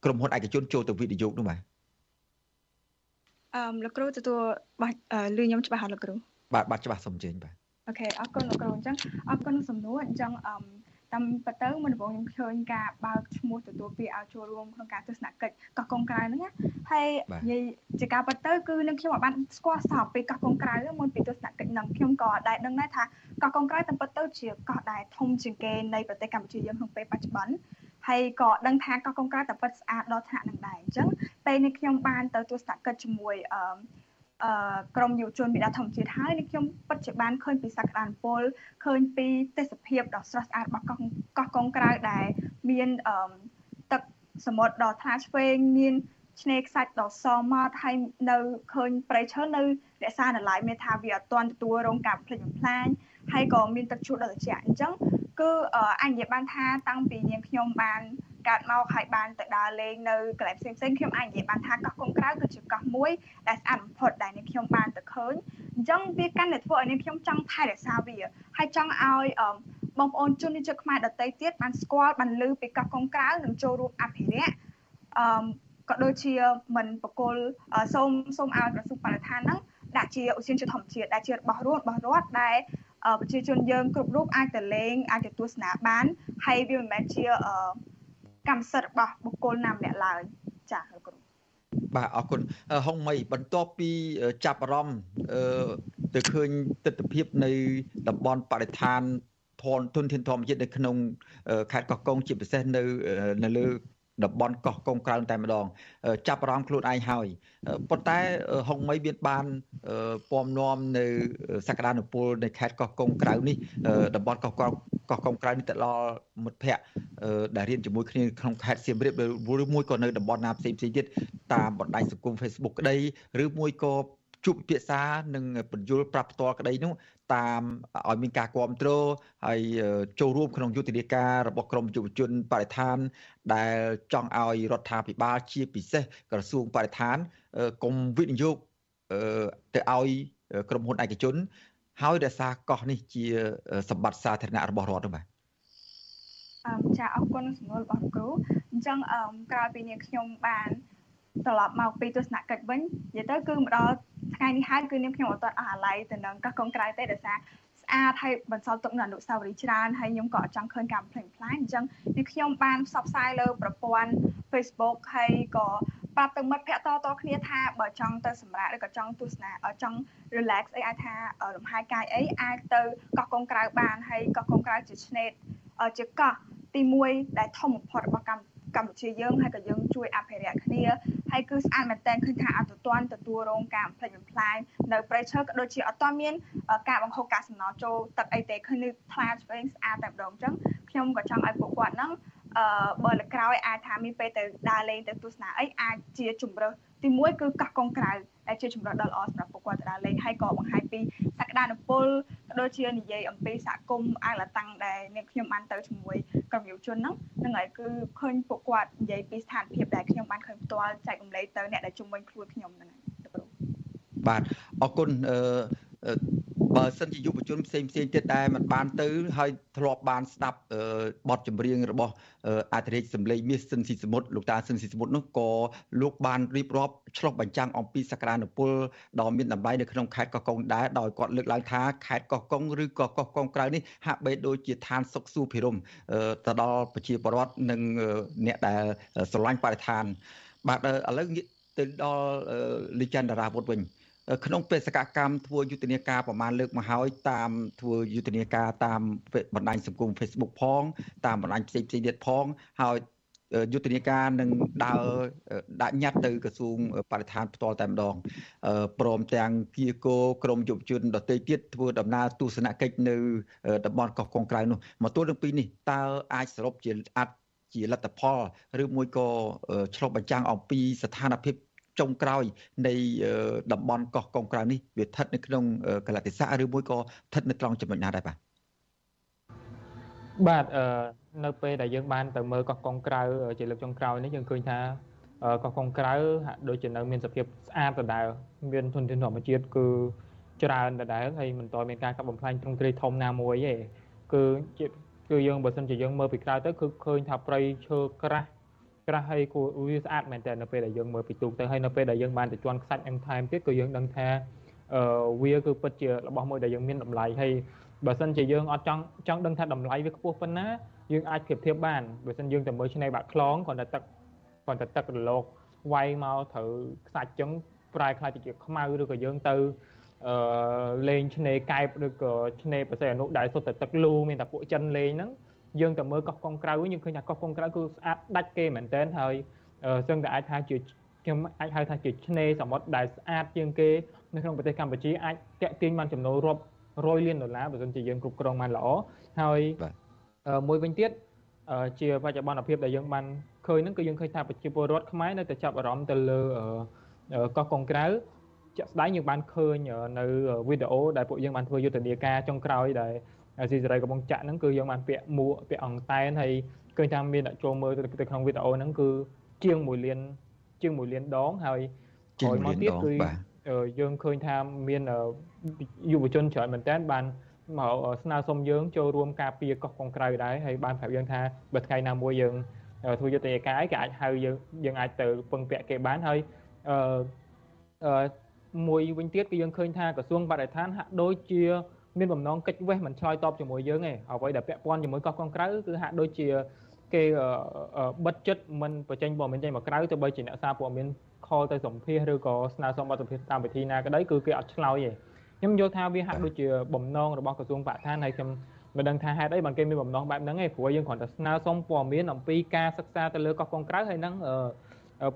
[SPEAKER 1] ក្រុមហ៊ុនឯកជនចូលទៅវិនិយោគនោះបាទ
[SPEAKER 20] អឺលោកគ្រូទទួលបាច់លឺខ្ញុំច្បាស់អត់លោកគ្រូ
[SPEAKER 1] បាទបាទច្បាស់សូមជើញបាទ
[SPEAKER 20] អូខេអរគុណលោកគ្រូអញ្ចឹងអរគុណសំណួរអញ្ចឹងអឺតាមពិតទៅមុនដំបូងខ្ញុំឃើញការបើកឈ្មោះទទួលពាក្យឲ្យចូលរួមក្នុងការទស្សនកិច្ចកោះកុងក្រៅហ្នឹងណាហើយនិយាយជាការពិតទៅគឺនឹងខ្ញុំអត់បានស្គាល់សោះពីកោះកុងក្រៅមុនពីទស្សនកិច្ចហ្នឹងខ្ញុំក៏ដែរដឹងដែរថាកោះកុងក្រៅតាមពិតទៅជាកោះដែលធំជាងគេនៃប្រទេសកម្ពុជាយើងក្នុងពេលបច្ចុប្បន្ន ហើយក៏ដឹងថាកោះកុងក្រៅតែពិតស្អាតដល់ថ្នាក់នឹងដែរអញ្ចឹងពេលនេះខ្ញុំបានទៅទស្សនកិច្ចជាមួយអឺអឺក្រមយុវជនមេដាធម្មជាតិហើយនេះខ្ញុំពិតជាបានឃើញពីសក្តានុពលឃើញពីទេសភាពដ៏ស្រស់ស្អាតរបស់កោះកោះកុងក្រៅដែលមានអឺទឹកសមុទ្រដ៏ថ្លាឆ្វេងមានឆ្នេរខ្សាច់ដ៏សមកហើយនៅឃើញប្រៃឈើនៅរក្សានៅឡើយមានថាវាអត់ទាន់ទទួលរងការភ្លេចបំផ្លាញ ហើយក៏មានទឹកជ្រោះដ៏ត្រជាក់អញ្ចឹងគឺអញនិយាយបានថាតាំងពីនាងខ្ញុំបានកាត់មកហើយបានទៅដើរលេងនៅកន្លែងផ្សេងផ្សេងខ្ញុំអាចនិយាយបានថាកោះកុងក្រៅគឺជាកោះមួយដែលស្អាតបំផុតដែលនាងខ្ញុំបានទៅឃើញអញ្ចឹងវាកាន់តែធ្វើឲ្យនាងខ្ញុំចង់ថែរក្សាវាហើយចង់ឲ្យបងប្អូនជនជាតិខ្មែរដទៃទៀតបានស្គាល់បានឮពីកោះកុងក្រៅនិងចូលរួមអភិរក្សអឺក៏ដូចជាមិនបកគលសូមសូមឲ្យក្រសួងបរិស្ថានហ្នឹងដាក់ជាឧស្សាហកម្មធម្មជាតិដែលជារបស់រួមរបស់រដ្ឋដែល ប្រជាជនយើងគ្រប់រូបអាចទៅលេងអាចទៅទស្សនាបានហើយវាមិនមែនជាកម្មសិទ្ធិរបស់បុគ្គលណាម្នាក់ឡើយចា៎លោកគ្រូ
[SPEAKER 1] បាទអរគុណហុងមីបន្ទាប់ពីចាប់អារម្មណ៍ទៅឃើញទស្សនវិជ្ជានៅតំបន់បរិស្ថានធនទុនធានធម្មជាតិនៅក្នុងខេត្តកោះកុងជាពិសេសនៅនៅលើ តំបន់កោះកុងក្រៅតែម្ដង ចាប់អារម្មណ៍ខ្លួនឯងហើយប៉ុន្តែហុងមីមានបានពំនាំនៅសក្តានុពលនៃខេត្តកោះកុងក្រៅនេះតំបន់កោះកុងកោះកុងក្រៅនេះទៅដល់មិត្តភ័ក្តិដែលរៀនជាមួយគ្នាក្នុងខេត្តសៀមរាបឬមួយក៏នៅតំបន់ណាផ្សេងផ្សេងទៀតតាមបណ្ដាញសង្គម Facebook ក្តីឬមួយក៏ ជួបពិភាក្សានិងបញ្យលប្រាប់ផ្ទាល់ក្តីនោះតាមឲ្យមានការគ្រប់គ្រងហើយចូលរួមក្នុងយុទ្ធនាការរបស់ក្រមយុវជនបរិស្ថាន ដែលចង់ឲ្យរដ្ឋាភិបាលជាពិសេសក្រសួងបរិស្ថានកុំវិនិយោគទៅឲ្យក្រុមហ៊ុនឯកជន ហើយរក្សាកោះនេះជាសម្បត្តិសាធារណៈរបស់រដ្ឋនោះបាទ
[SPEAKER 20] អឺចាអរគុណសំណួររបស់គ្រូអញ្ចឹងអឺក្រោយពីនាងខ្ញុំបាន ត្រឡប់មកពីទស្សនកិច្ចវិញនិយាយទៅគឺមកដល់ថ្ងៃនេះហើយគឺនាងខ្ញុំអត់ទាន់អស់អាល័យទៅនឹងកោះកុងក្រៅទេដោយសារស្អាតហើយបន្សល់ទុកនូវអនុស្សាវរីយ៍ច្រើនហើយខ្ញុំក៏អត់ចង់ឃើញការផ្លេងផ្លាញអញ្ចឹងនាងខ្ញុំបានផ្សព្វផ្សាយលើប្រព័ន្ធ Facebook ហើយក៏ប្រាប់ទៅមិត្តភ័ក្តិតតគ្នាថាបើចង់ទៅសម្រាកឬក៏ចង់ទស្សនាចង់ relax អីអាចថាលំហែកាយអីអាចទៅកោះកុងក្រៅបានហើយកោះកុងក្រៅជាឆ្នេរជាកោះទី1ដែលធំបំផុតរបស់កម្ពុជាកម្ពុជាយើងហើយក៏យើងជួយអភិរក្សគ្នា ហើយគឺស្អាតមែនតើឃើញថាអត់ទាន់ទទួលរងការបំផ្លិចបំផ្លាញនៅព្រៃឈើក៏ដូចជាអត់ទាន់មានការបង្ហូរកាកសំណល់ចូលទឹកអីទេឃើញនេះថ្លាឆ្វេងស្អាតតែម្ដងអញ្ចឹងខ្ញុំក៏ចង់ឲ្យពួកគាត់ហ្នឹងអឺបើលើក្រោយអាចថាមានពេលទៅដើរលេងទៅទស្សនាអីអាចជាជំរើសទី1គឺកោះកុងក្រៅដែលជាជំរើសដ៏ល្អសម្រាប់ពួកគាត់ទៅដើរលេងហើយក៏បង្ហាញពីសក្តានុពលក៏ ដូចជានិយាយអំពីសហគមន៍អាឡតាំងដែលនាងខ្ញុំបានទៅជាមួយក្រុមយុវជនហ្នឹងហ្នឹងហើយគឺឃើញពួកគាត់និយាយពីស្ថានភាពដែលខ្ញុំបានឃើញផ្ទាល់ចែករំលែកទៅអ្នកដែលជុំវិញខ្លួនខ្ញុំហ្នឹងហើយ
[SPEAKER 1] បាទអរគុណអឺ បើសិនជាយុវជនផ្សេងផ្សេងទៀតដែលมันបានទៅហើយធ្លាប់បានស្ដាប់បទចម្រៀងរបស់អធិរាជសម្លេងមាសសិនស៊ីសមុទ្រលោកតាសិនស៊ីសមុទ្រនោះក៏លោកបានរៀបរាប់ឆ្លុះបញ្ចាំងអំពីសក្តានុពលដ៏មានតម្លៃនៅក្នុងខេត្តកោះកុងដែរដោយគាត់លើកឡើងថាខេត្តកោះកុងឬក៏កោះកុងក្រៅនេះហាក់បីដូចជាឋានសុខសួគ៌ភិរមទៅដល់ប្រជាពលរដ្ឋនិងអ្នកដែលស្រឡាញ់បរិស្ថានបាទឥឡូវទៅដល់លីចន្ទតារាវុធវិញ ក្នុងបេសកកម្មធ្វើយុទ្ធនាការប្រមាណលើកមកហើយតាមធ្វើយុទ្ធនាការតាមបណ្ដាញសង្គម Facebook ផង តាមបណ្ដាញផ្សេងផ្សេងទៀតផងហើយយុទ្ធនាការនឹងដើរដាក់ញត្តិទៅក្រសួងបរិស្ថានផ្ទាល់តែម្ដងព្រមទាំងគៀកោក្រមយុវជនដទៃទៀតធ្វើដំណើរទស្សនកិច្ចនៅតំបន់កោះកុងក្រៅនោះមកទល់នឹងពីនេះតើអាចសរុបជាអាចជាលទ្ធផលឬមួយក៏ឆ្លុះបញ្ចាំងអំពីស្ថានភាព ចុងក្រោយនៃតំបន់កោះកុងក្រៅនេះវាស្ថិតនៅក្នុងកលតិស័កឬមួយក៏ស្ថិតនៅត្រង់ចំណុចណាដែរបាទ
[SPEAKER 19] បាទអឺនៅពេលដែលយើងបានទៅមើលកោះកុងក្រៅជាលើកចុងក្រោយនេះយើងឃើញថាកោះកុងក្រៅហាក់ដូចជានៅមានសភាពស្អាតដដែលមានធនធានធម្មជាតិគឺច្រើនដដែលហើយមិនតមានការកាប់បំផ្លាញទ្រង់ទ្រាយធំណាមួយទេគឺជាគឺយើងបើសិនជាយើងមើលពីក្រៅទៅគឺឃើញថាព្រៃឈើក្រាស់ ក្រាស់ហើយគួរវាស្អាតមែនតើនៅពេលដែលយើងមើលពីទូកទៅហើយនៅពេលដែលយើងបានទៅជន់ខ្សាច់នឹងថែមទៀតក៏យើងដឹងថាអឺវាគឺពិតជារបស់មួយដែលយើងមានតម្លៃហើយបើសិនជាយើងអត់ចង់ចង់ដឹងថាតម្លៃវាខ្ពស់ប៉ុណ្ណាយើងអាចប្រៀបធៀបបានបើសិនយើងទៅមើលឆ្នេរបាក់ខ្លងគ្រាន់តែទឹកគ្រាន់តែទឹករលកវាយមកត្រូវខ្សាច់ចឹងប្រែខ្លាចជាខ្មៅឬក៏យើងទៅអឺលេងឆ្នេរកែបឬក៏ឆ្នេរប្រសេអនុដែលសុទ្ធតែទឹកលូមានតែពួកចិនលេងហ្នឹង យើងទៅមើលកោះកុងក្រៅវិញយើងឃើញថាកោះកុងក្រៅគឺស្អាតដាច់គេមែនទែនហើយសឹងតែអាចថាជាខ្ញុំអាចហៅថាជាឆ្នេរសមុទ្រដែលស្អាតជាងគេនៅក្នុងប្រទេសកម្ពុជាអាចតាក់ទាញបានចំណូលរាប់រយលានដុល្លារបើមិនជាយើងគ្រប់គ្រងបានល្អហើយមួយវិញទៀតជាបច្ចុប្បន្នភាពដែលយើងបានឃើញហ្នឹងគឺយើងឃើញថាប្រជាពលរដ្ឋខ្មែរនៅតែចាប់អារម្មណ៍ទៅលើកោះកុងក្រៅជាក់ស្ដែងយើងបានឃើញនៅវីដេអូដែលពួកយើងបានធ្វើយុទ្ធនាការចុងក្រោយដែល ស៊ីសេរីកំពុងចាក់ហ្នឹងគឺយើងបានពាក់មួកពាក់អង្តែនហើយឃើញថាមានអ្នកចូលមើលទៅក្នុងវីដេអូហ្នឹងគឺជាង1លានជាង1លានដងហើយ
[SPEAKER 1] ក្រោយមកទៀតគឺ
[SPEAKER 19] យើងឃើញថាមានយុវជនច្រើនមែនតើបានមកស្នើសុំយើងចូលរួមការពារកោះកុងក្រៅដែរហើយបានប្រាប់យើងថាបើថ្ងៃណាមួយយើងធ្វើយុទ្ធនាការអីគេអាចហៅយើងយើងអាចទៅពឹងពាក់គេបានហើយអឺមួយវិញទៀតគឺយើងឃើញថាក្រសួងបរិស្ថានហាក់ដូចជា មានបំណងកិច្ចវេះមិនឆ្លើយតបជាមួយយើងទេអ្វីដែលពាក់ព័ន្ធជាមួយកោះកុងក្រៅគឺហាក់ដូចជាគេបិទចិត្តមិនបញ្ចេញព័ត៌មានចេញមកក្រៅទៅបីជាអ្នកសារព័ត៌មានខលទៅសម្ភាសឬក៏ស្នើសុំបទសម្ភាសតាមវិធីណាក្តីគឺគេអត់ឆ្លើយទេខ្ញុំយល់ថាវាហាក់ដូចជាបំណងរបស់ក្រសួងបរិស្ថានហើយខ្ញុំមិនដឹងថាហេតុអីបានគេមានបំណងបែបហ្នឹងឯងព្រោះយើងគ្រាន់តែស្នើសុំព័ត៌មានអំពីការសិក្សាទៅលើកោះកុងក្រៅហើយនឹង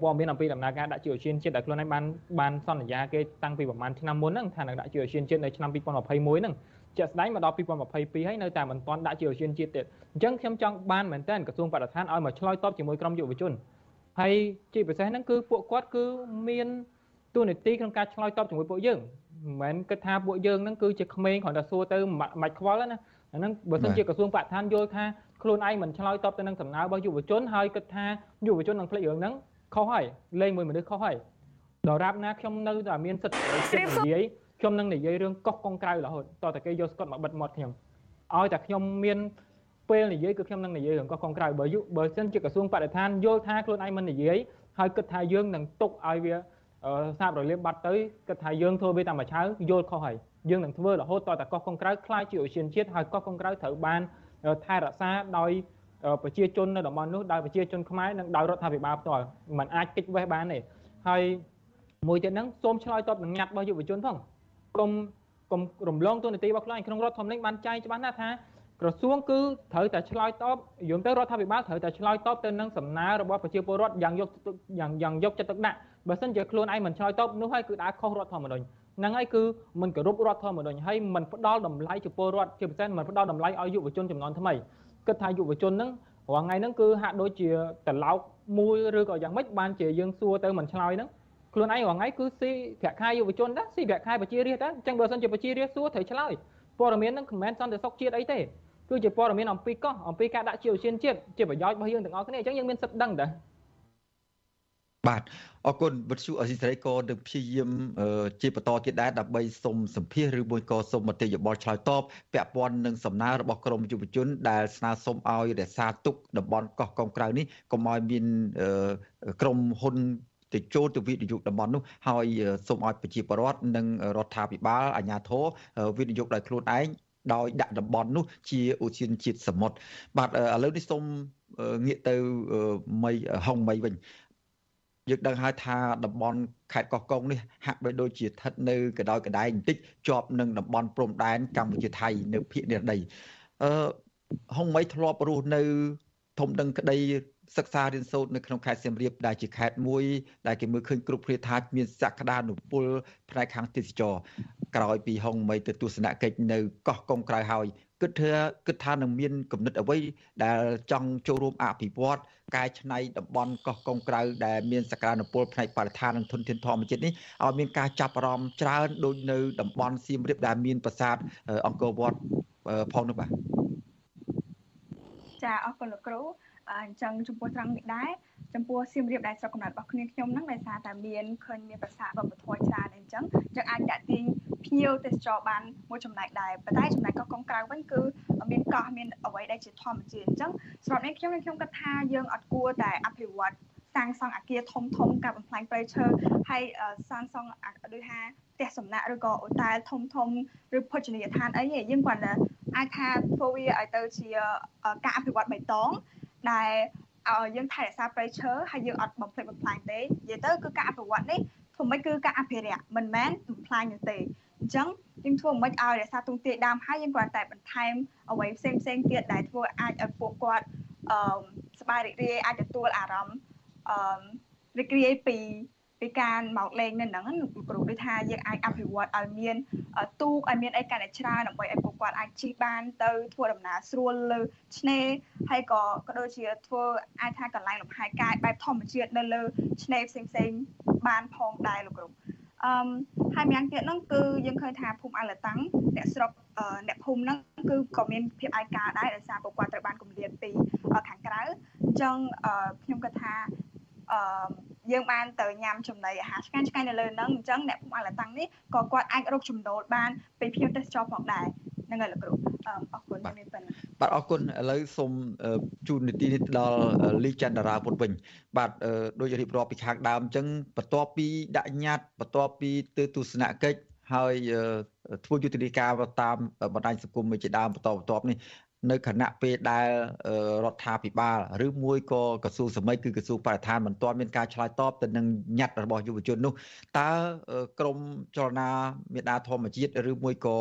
[SPEAKER 19] ព័ត៌មានអំពីដំណើរការដាក់ជាឧស្សាហជាតិដែលខ្លួនឯងបានបានសន្យាគេតាំងពីប្រហែលឆ្នាំមុនហ្នឹងថានឹងដាក់ជាឧស្សាហជាតិនៅឆ្នាំ2021ហ្នឹងជាក់ស្ដែងមកដល់2022ហើយនៅតែមិនទាន់ដាក់ជាឧស្សាហជាតិទៀតអញ្ចឹងខ្ញុំចង់បានមែនតើក្រសួងបរិស្ថានឲ្យមកឆ្លើយតបជាមួយក្រុមយុវជនហើយជាពិសេសហ្នឹងគឺពួកគាត់គឺមានទូនីតិក្នុងការឆ្លើយតបជាមួយពួកយើងមិនមែនគិតថាពួកយើងហ្នឹងគឺជាក្មេងគ្រាន់តែសួរទៅមិនខ្វល់ណាអាហ្នឹងបើសិនជាក្រសួងបរិស្ថានយល់ថាខ្លួនឯងមិនឆ្លើយតបទៅនឹងសំណើរបស់យុវជនហើយគិតថាយុវជននឹងភ្លេចរឿងហ្នឹង ខុសហើយលេងមួយមនុស្សខុសហើយដល់រាប់ណាខ្ញុំនៅតែមានសិទ្ធិនិយាយខ្ញុំនឹងនិយាយរឿងកោះកុងក្រៅរហូតតតែគេយកស្កុតមកបិទមាត់ខ្ញុំឲ្យតែខ្ញុំមានពេលនិយាយគឺខ្ញុំនឹងនិយាយរឿងកោះកុងក្រៅបើយុបើសិនជាក្រសួងបរិស្ថានយល់ថាខ្លួនឯងមិននិយាយហើយគិតថាយើងនឹងទុកឲ្យវាសាបរលាបបាត់ទៅគិតថាយើងធ្វើវាតាមមួយឆៅយល់ខុសហើយយើងនឹងធ្វើរហូតតតែកោះកុងក្រៅខ្លាចជាឧស្សាហជាតិហើយកោះកុងក្រៅត្រូវបានថែរក្សាដោយ ប្រជាជននៅតំបន់នោះដោយប្រជាជនខ្មែរនិងដោយរដ្ឋាភិបាលផ្ទាល់มันអាចគិតវេះបានទេហើយមួយទៀតហ្នឹងសូមឆ្លើយតបនឹងញត្តិរបស់យុវជនផងកុំកុំរំលងទូនាទីរបស់ខ្លួនក្នុងរដ្ឋធម្មនុញ្ញបានចែងច្បាស់ណាស់ថាក្រសួងគឺត្រូវតែឆ្លើយតបយល់ទៅរដ្ឋាភិបាលត្រូវតែឆ្លើយតបទៅនឹងសំណើរបស់ប្រជាពលរដ្ឋយ៉ាងយកយ៉ាងយ៉ាងយកចិត្តទុកដាក់បើមិនជាខ្លួនឯងមិនឆ្លើយតបនោះហើយគឺដើរខុសរដ្ឋធម្មនុញ្ញហ្នឹងហើយគឺមិនគោរពរដ្ឋធម្មនុញ្ញហើយមិនផ្ដល់តម្លៃចំពោះរដ្ឋជាពិសេសមិនផ្ដល់តម្លៃឲ្យយុវជនចំនួនថ្មី គិតថាយុវជនហ្នឹងរាល់ថ្ងៃហ្នឹងគឺហាក់ដូចជាត្រឡោកមួយឬក៏យ៉ាងម៉េចបានជាយើងសួរទៅមិនឆ្លើយហ្នឹងខ្លួនឯងរាល់ថ្ងៃគឺស៊ីប្រាក់ខែយុវជនដែរស៊ីប្រាក់ខែប្រជារាស្ត្រដែរអញ្ចឹងបើសិនជាប្រជារាស្ត្រសួរត្រូវឆ្លើយព័ត៌មានហ្នឹងមិនមែនសន្តិសុខជាតិអីទេគឺជាព័ត៌មានអំពីកោះអំពីការដាក់ជាឧស្សាហជាតិជាប្រយោជន៍របស់យើងទាំងអស់គ្នាអញ្ចឹងយើងមានសិទ្ធិដឹងដែរ
[SPEAKER 1] បាទអរគុណវិទ្យុអស៊ីសេរីក៏នឹងព្យាយាមជាបន្តទៀតដែរដើម្បីសុំសម្ភាសឬមួយក៏សុំមតិយោបល់ឆ្លើយតបពាក់ព័ន្ធនឹងសំណើរបស់ក្រមយុវជនដែលស្នើសុំឲ្យរក្សាទុកតំបន់កោះកុងក្រៅនេះកុំឲ្យមានក្រមហ៊ុនទៅចូលទៅវិនិយោគតំបន់នោះហើយសូមឲ្យប្រជាពលរដ្ឋនិងរដ្ឋាភិបាលអាជ្ញាធរវិនិយោគដោយខ្លួនឯងដោយដាក់តំបន់នោះជាឧទ្យានជាតិសមុទ្របាទឥឡូវនេះសូមងាកទៅមីហុងមីវិញ យើងដឹងហើយថាតំបន់ខេត្តកោះកុងនេះហាក់បីដូចជាស្ថិតនៅកដៅកដែងបន្តិចជាប់នឹងតំបន់ព្រំដែនកម្ពុជាថៃនៅភូមិនិរដីអឺហុងមីធ្លាប់រស់នៅ ធំដឹងក្តីសិក្សារៀនសូត្រនៅក្នុងខេត្តសៀមរាបដែលជាខេត្តមួយដែលគេមើលឃើញគ្រប់គ្នាថាមានសក្តានុពលផ្នែកខាងទេសចរក្រោយពីហុងមីទៅទស្សនកិច្ចនៅកោះកុងក្រៅហើយ គិតថាគិតថានឹងមានគំនិតអ្វីដែលចង់ចូលរួមអភិវឌ្ឍកែច្នៃតំបន់កោះកុងក្រៅដែលមានសក្តានុពលផ្នែកបរិស្ថាននិងធនធានធម្មជាតិនេះឲ្យមានការចាប់អារម្មណ៍ច្រើនដូចនៅតំបន់សៀមរាបដែលមានប្រាសាទអង្គរវត្តផងនោះបាទ
[SPEAKER 20] ចាអរគុណលោកគ្រូអញ្ចឹងចំពោះត្រង់នេះដែរ ចំពោះសៀមរាបដែលស្រុកកំណើតរបស់គ្នាខ្ញុំហ្នឹងដោយសារតែមានឃើញមានប្រាសាទវប្បធម៌ច្រើនអញ្ចឹងយើងអាចតាក់ទាញភ្ញៀវទេសចរបានមួយចំណែកដែរប៉ុន្តែចំណែកកោះកុងក្រៅវិញគឺមានកោះមានអ្វីដែលជាធម្មជាតិអញ្ចឹងសម្រាប់នេះខ្ញុំខ្ញុំគិតថាយើងអត់គួរតែអភិវឌ្ឍសាងសង់អគារធំធំការបំផ្លាញព្រៃឈើហើយសាងសង់ដូចថាផ្ទះសំណាក់ឬក៏អូតែលធំធំឬភោជនីយដ្ឋានអីយើងគាត់អាចថាធ្វើវាឲ្យទៅជាការអភិវឌ្ឍបៃតងដែល ឲ្យយើងថែរក្សាព្រៃឈើហើយយើងអត់បំផ្លិចបំផ្លាញទេនិយាយទៅគឺការអភិវឌ្ឍនេះធ្វើម៉េចគឺការអភិរក្សមិនមែនបំផ្លាញនោះទេអញ្ចឹងយើងធ្វើម៉េចឲ្យរក្សាទង់ទាយដើមហើយយើងគ្រាន់តែបន្ថែមអ្វីផ្សេងផ្សេងទៀតដែលធ្វើអាចឲ្យពួកគាត់អឺសบายរីករាយអាចទទួលអារម្មណ៍អឺរីករាយពី ពីពីការមកលេងនៅហ្នឹងលោកគ្រូដូចថាយើងអាចអភិវឌ្ឍឲ្យមានទូកឲ្យមានអីកាន់តែច្រើនដើម្បីឲ្យពួកគាត់អាចជិះបានទៅធ្វើដំណើរស្រួលលើឆ្នេរហើយក៏ក៏ដូចជាធ្វើអាចថាកន្លែងលំហែកាយបែបធម្មជាតិនៅលើឆ្នេរផ្សេងផ្សេងបានផងដែរលោកគ្រូអឺហើយម្យ៉ាងទៀតហ្នឹងគឺយើងឃើញថាភូមិអលតាំងអ្នកស្រុកអ្នកភូមិហ្នឹងគឺក៏មានភាពឯកាដែរដោយសារពួកគាត់ត្រូវបានគម្រាមពីខាងក្រៅអញ្ចឹងខ្ញុំគិតថាអឺ យើងបានទៅញ៉ាំចំណីអាហារឆ្ងាញ់ឆ្ងាញ់នៅលើហ្នឹងអញ្ចឹងអ្នកភូមិអលតាំងនេះក៏គាត់អាចរកចំណូលបានពីភ្ញៀវទេសចរផងដែរហ្នឹងហើយលោកគ្រូអរគុណមានប៉ុណ្ណឹង
[SPEAKER 1] បាទអរគុណឥឡូវសូមជូននីតិនេះដល់លីចន្ទរាពុតវិញបាទដូចរៀបរាប់ពីខាងដើមអញ្ចឹងបន្ទាប់ពីដាក់ញត្តិបន្ទាប់ពីទៅទស្សនកិច្ចហើយធ្វើយុទ្ធនាការតាមបណ្ដាញសង្គមជាដើមបន្តបន្ទាប់នេះ នៅគណៈពេលដែលរដ្ឋាភិបាលឬមួយក៏ក្រសួងសម័យគឺក្រសួងបរិស្ថានមិនទាន់មានការឆ្លើយតបទៅនឹងញត្តិរបស់យុវជននោះតើក្រមចលនាមេដាធម្មជាតិឬមួយក៏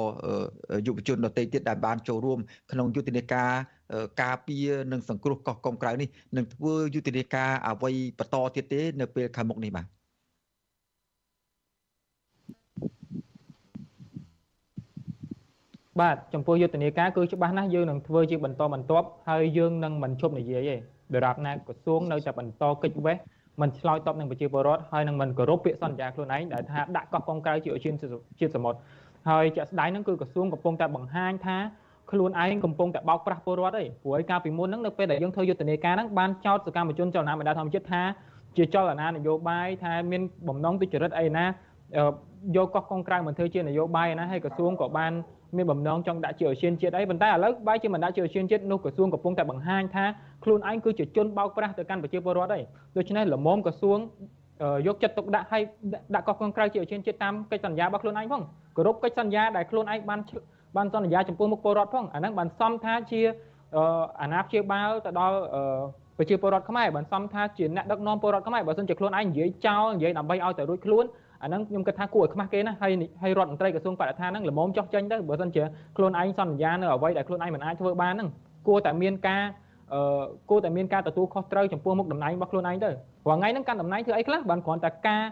[SPEAKER 1] យុវជនដទៃទៀតដែលបានចូលរួមក្នុងយុទ្ធនាការការពារនិងសង្គ្រោះកោះកុងក្រៅនេះនឹងធ្វើយុទ្ធនាការអ្វីបន្តទៀតទេ នៅពេលខាងមុខនេះបាទ
[SPEAKER 19] បាទចំពោះយុទ្ធនាការគឺច្បាស់ណាស់យើងនឹងធ្វើជាបន្តបន្ទាប់ហើយយើងនឹងមិនឈប់និយាយទេដរាបណាក្រសួងនៅតែបន្តកិច្ចវេះមិនឆ្លើយតបនឹងប្រជាពលរដ្ឋហើយនឹងមិនគោរពពាក្យសន្យាខ្លួនឯងដែលថាដាក់កោះកុងក្រៅជាឧឈានជាតិសមុទ្រហើយជាក់ស្ដែងហ្នឹងគឺក្រសួងកំពុងតែបង្ហាញថាខ្លួនឯងកំពុងតែបោកប្រាស់ពលរដ្ឋឯងព្រោះឯកាលពីមុនហ្នឹងនៅពេលដែលយើងធ្វើយុទ្ធនាការហ្នឹងបានចោទសកម្មជនចលនាមេដាធម្មជាតិថាជាចលនានយោបាយថាមានបំណងទុច្ចរិតអីណាយកកោះកុងក្រៅមកធ្វើជានយោបាយណាហើយក្រសួងក៏បាន មានបំណងចង់ដាក់ជាឧស្សាហជាតិអីប៉ុន្តែឥឡូវបែរជាមិនដាក់ជាឧស្សាហជាតិនោះក្រសួងកំពុងតែបង្ហាញថាខ្លួនឯងគឺជាជនបោកប្រាស់ទៅកាន់ប្រជាពលរដ្ឋហើយដូច្នេះលមមក្រសួងយកចិត្តទុកដាក់ឲ្យដាក់កោះកុងក្រៅជាឧស្សាហជាតិតាមកិច្ចសន្យារបស់ខ្លួនឯងផងគោរពកិច្ចសន្យាដែលខ្លួនឯងបានបានសន្យាចំពោះមុខពលរដ្ឋផងអាហ្នឹងបានសំថាជាអាណាព្យាបាលទៅដល់ប្រជាពលរដ្ឋខ្មែរបានសំថាជាអ្នកដឹកនាំពលរដ្ឋខ្មែរបើមិនជាខ្លួនឯងនិយាយចោលនិយាយដើម្បីឲ្យតែរួចខ្លួន អាហ្នឹងខ្ញុំគិតថាគួរឲ្យខ្មាស់គេណាហើយហើយរដ្ឋមន្ត្រីក្រសួងបរិស្ថានហ្នឹងល្មមចោះចេញទៅបើមិនជាខ្លួនឯងសន្យានៅអ្វីដែលខ្លួនឯងមិនអាចធ្វើបានហ្នឹងគួរតែមានការអឺគួរតែមានការទទួលខុសត្រូវចំពោះមុខតំណែងរបស់ខ្លួនឯងទៅព្រោះថ្ងៃហ្នឹងកាន់តំណែងធ្វើអីខ្លះបានគ្រាន់តែការ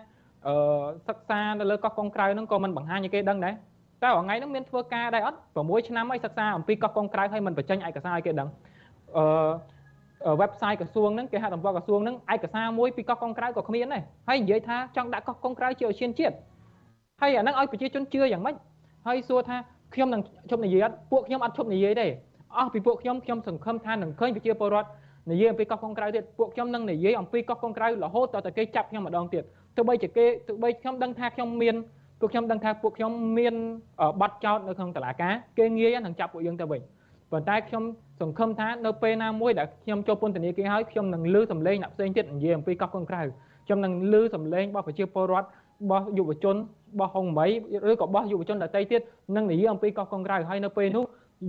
[SPEAKER 19] អឺសិក្សានៅលើកោះកុងក្រៅហ្នឹងក៏មិនបង្ហាញឲ្យគេដឹងដែរតែថ្ងៃហ្នឹងមានធ្វើការដែរអត់6ឆ្នាំហើយសិក្សាអំពីកោះកុងក្រៅហើយមិនបញ្ចេញឯកសារឲ្យគេដឹងអឺ website ក្រសួងហ្នឹងគេហទំព័រក្រសួងហ្នឹងឯកសារមួយពីកោះកុងក្រៅក៏គ្មានដែរហើយនិយាយថាចង់ដាក់កោះកុងក្រៅជាឧស្សាហជាតិហើយអាហ្នឹងឲ្យប្រជាជនជឿយ៉ាងម៉េចហើយសួរថាខ្ញុំនឹងជប់និយាយអត់ពួកខ្ញុំអត់ជប់និយាយទេអស់ពីពួកខ្ញុំខ្ញុំសង្ឃឹមថានឹងឃើញប្រជាពលរដ្ឋនិយាយអំពីកោះកុងក្រៅទៀតពួកខ្ញុំនឹងនិយាយអំពីកោះកុងក្រៅរហូតដល់តែគេចាប់ខ្ញុំម្ដងទៀតទោះបីជាគេទោះបីខ្ញុំដឹងថាខ្ញុំមានពួកខ្ញុំដឹងថាពួកខ្ញុំមានប័ណ្ណចោតនៅក្នុងតុលាការគេងាយនឹងចាប់ពួកយើងទៅវិញ ប៉ុន្តែខ្ញុំសង្ឃឹមថានៅពេលណាមួយដែលខ្ញុំចូលពន្ធនាគារហើយខ្ញុំនឹងលឺសំឡេងអ្នកផ្សេងទៀតនិយាយអំពីកោះកុងក្រៅខ្ញុំនឹងលឺសំឡេងរបស់ប្រជាពលរដ្ឋរបស់យុវជនរបស់ហុងមីឬក៏របស់យុវជនដទៃទៀតនឹងនិយាយអំពីកោះកុងក្រៅហើយនៅពេលនោះ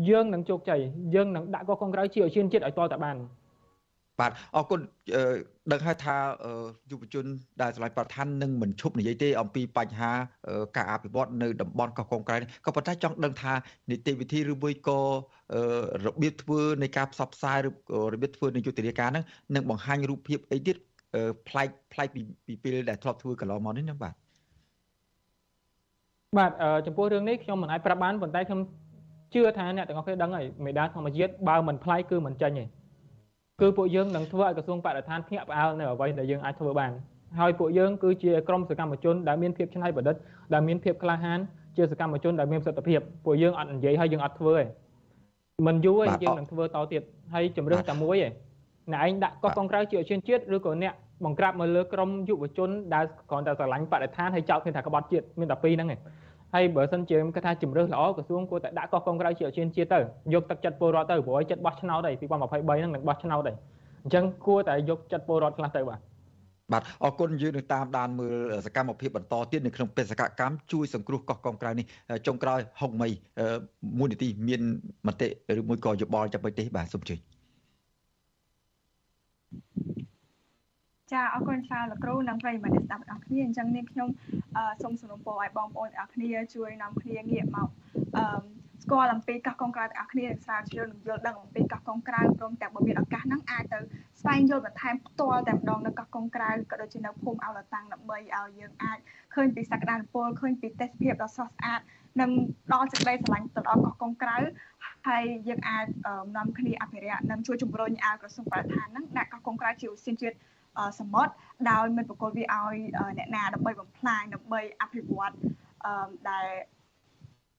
[SPEAKER 19] យើងនឹងជោគជ័យយើងនឹងដាក់កោះកុងក្រៅជាឧស្សាហជាតិឲ្យតតែបាន
[SPEAKER 1] បាទអរគុណដឹងហើយថាយុវជនដែលឆ្លៃប្រធាននឹងមិនឈប់និយាយទេអំពីបញ្ហាការអភិវឌ្ឍនៅតំបន់កោះកុងក្រៅក៏ប៉ុន្តែចង់ដឹងថានីតិវិធីឬមួយក៏របៀបធ្វើនៃការផ្សព្វផ្សាយឬរបៀបធ្វើនៃយុទ្ធនាការហ្នឹងនឹងបង្ហាញរូបភាពអីទៀតប្លែកប្លែកពីពេលដែលធ្លាប់ធ្វើកន្លងមកនេះណាបាទ
[SPEAKER 19] បាទចំពោះរឿងនេះខ្ញុំមិនអាចប្រាប់បានប៉ុន្តែខ្ញុំជឿថាអ្នកទាំងអស់គ្នាដឹងហើយមេដាធម្មជាតិបើមិនប្លែកគឺមិនចាញ់ទេ គឺពួកយើងនឹងធ្វើឲ្យក្រសួងបរិស្ថានភ្ញាក់ផ្អើលនៅអ្វីដែលយើងអាចធ្វើបានហើយពួកយើងគឺជាក្រុមសកម្មជនដែលមានភាពច្នៃប្រឌិតដែលមានភាពក្លាហានជាសកម្មជនដែលមានប្រសិទ្ធភាពពួកយើងអត់និយាយហើយយើងអត់ធ្វើទេមិនយូរទេយើងនឹងធ្វើតទៀតហើយជំរឿនតែមួយទេអ្នកឯងដាក់កោះកុងក្រៅជាឧឈានជាតិឬក៏អ្នកបង្ក្រាបមកលើក្រុមយុវជនដែលគ្រាន់តែស្រឡាញ់បរិស្ថានហើយចោទគ្នាថាក្បត់ជាតិមានតែពីរហ្នឹងឯង ហើយបើសិនជាគេថាជំរឿនល្អក្រសួងគួរតែដាក់កោះកុងក្រៅជាឧឈានជាតិទៅយកទឹកចិត្តពលរដ្ឋទៅព្រោះចិត្តបោះឆ្នោតហើយ2023ហ្នឹងនឹងបោះឆ្នោតហើយអញ្ចឹងគួរតែយកចិត្តពលរដ្ឋខ្លះទៅបាទ
[SPEAKER 1] បាទអរគុណយើងនឹងតាមដានមើលសកម្មភាពបន្តទៀតនៅក្នុងបេសកកម្មជួយសង្គ្រោះកោះកុងក្រៅនេះចុងក្រោយហុកមីមូលនិធិមានមតិឬមួយក៏យោបល់ចាំបិទេបាទសូមជួយ
[SPEAKER 20] ចាអរគុណច្រើនលោកគ្រូនិងប្រិយមិត្តស្ដាប់ទាំងអស់គ្នាអញ្ចឹងនាងខ្ញុំសូមសំណូមពរឲ្យបងប្អូនទាំងអស់គ្នាជួយនាំគ្នាងាកមកអឺស្គាល់អំពីកោះកុងក្រៅទាំងអស់គ្នាស្រាវជ្រាវនិងយល់ដឹងអំពីកោះកុងក្រៅព្រមទាំងបើមានឱកាសហ្នឹងអាចទៅស្វែងយល់បន្ថែមផ្ទាល់តែម្ដងនៅកោះកុងក្រៅក៏ដូចជានៅភូមិអោលតាំងដើម្បីឲ្យយើងអាចឃើញពីសក្តានុពលឃើញពីទេសភាពដ៏ស្រស់ស្អាតនិងដល់សេចក្តីស្រឡាញ់ទៅដល់កោះកុងក្រៅហើយយើងអាចនាំគ្នាអភិរក្សនិងជួយជំរុញឲ្យក្រសួងបរិស្ថានហ្នឹងដាក់កោះកុងក្រៅជាឧស្សាហជាតិ សមុទ្រដោយមិនប្រកល់វាឲ្យអ្នកណាដើម្បីបំផ្លាញដើម្បីអភិវឌ្ឍដែល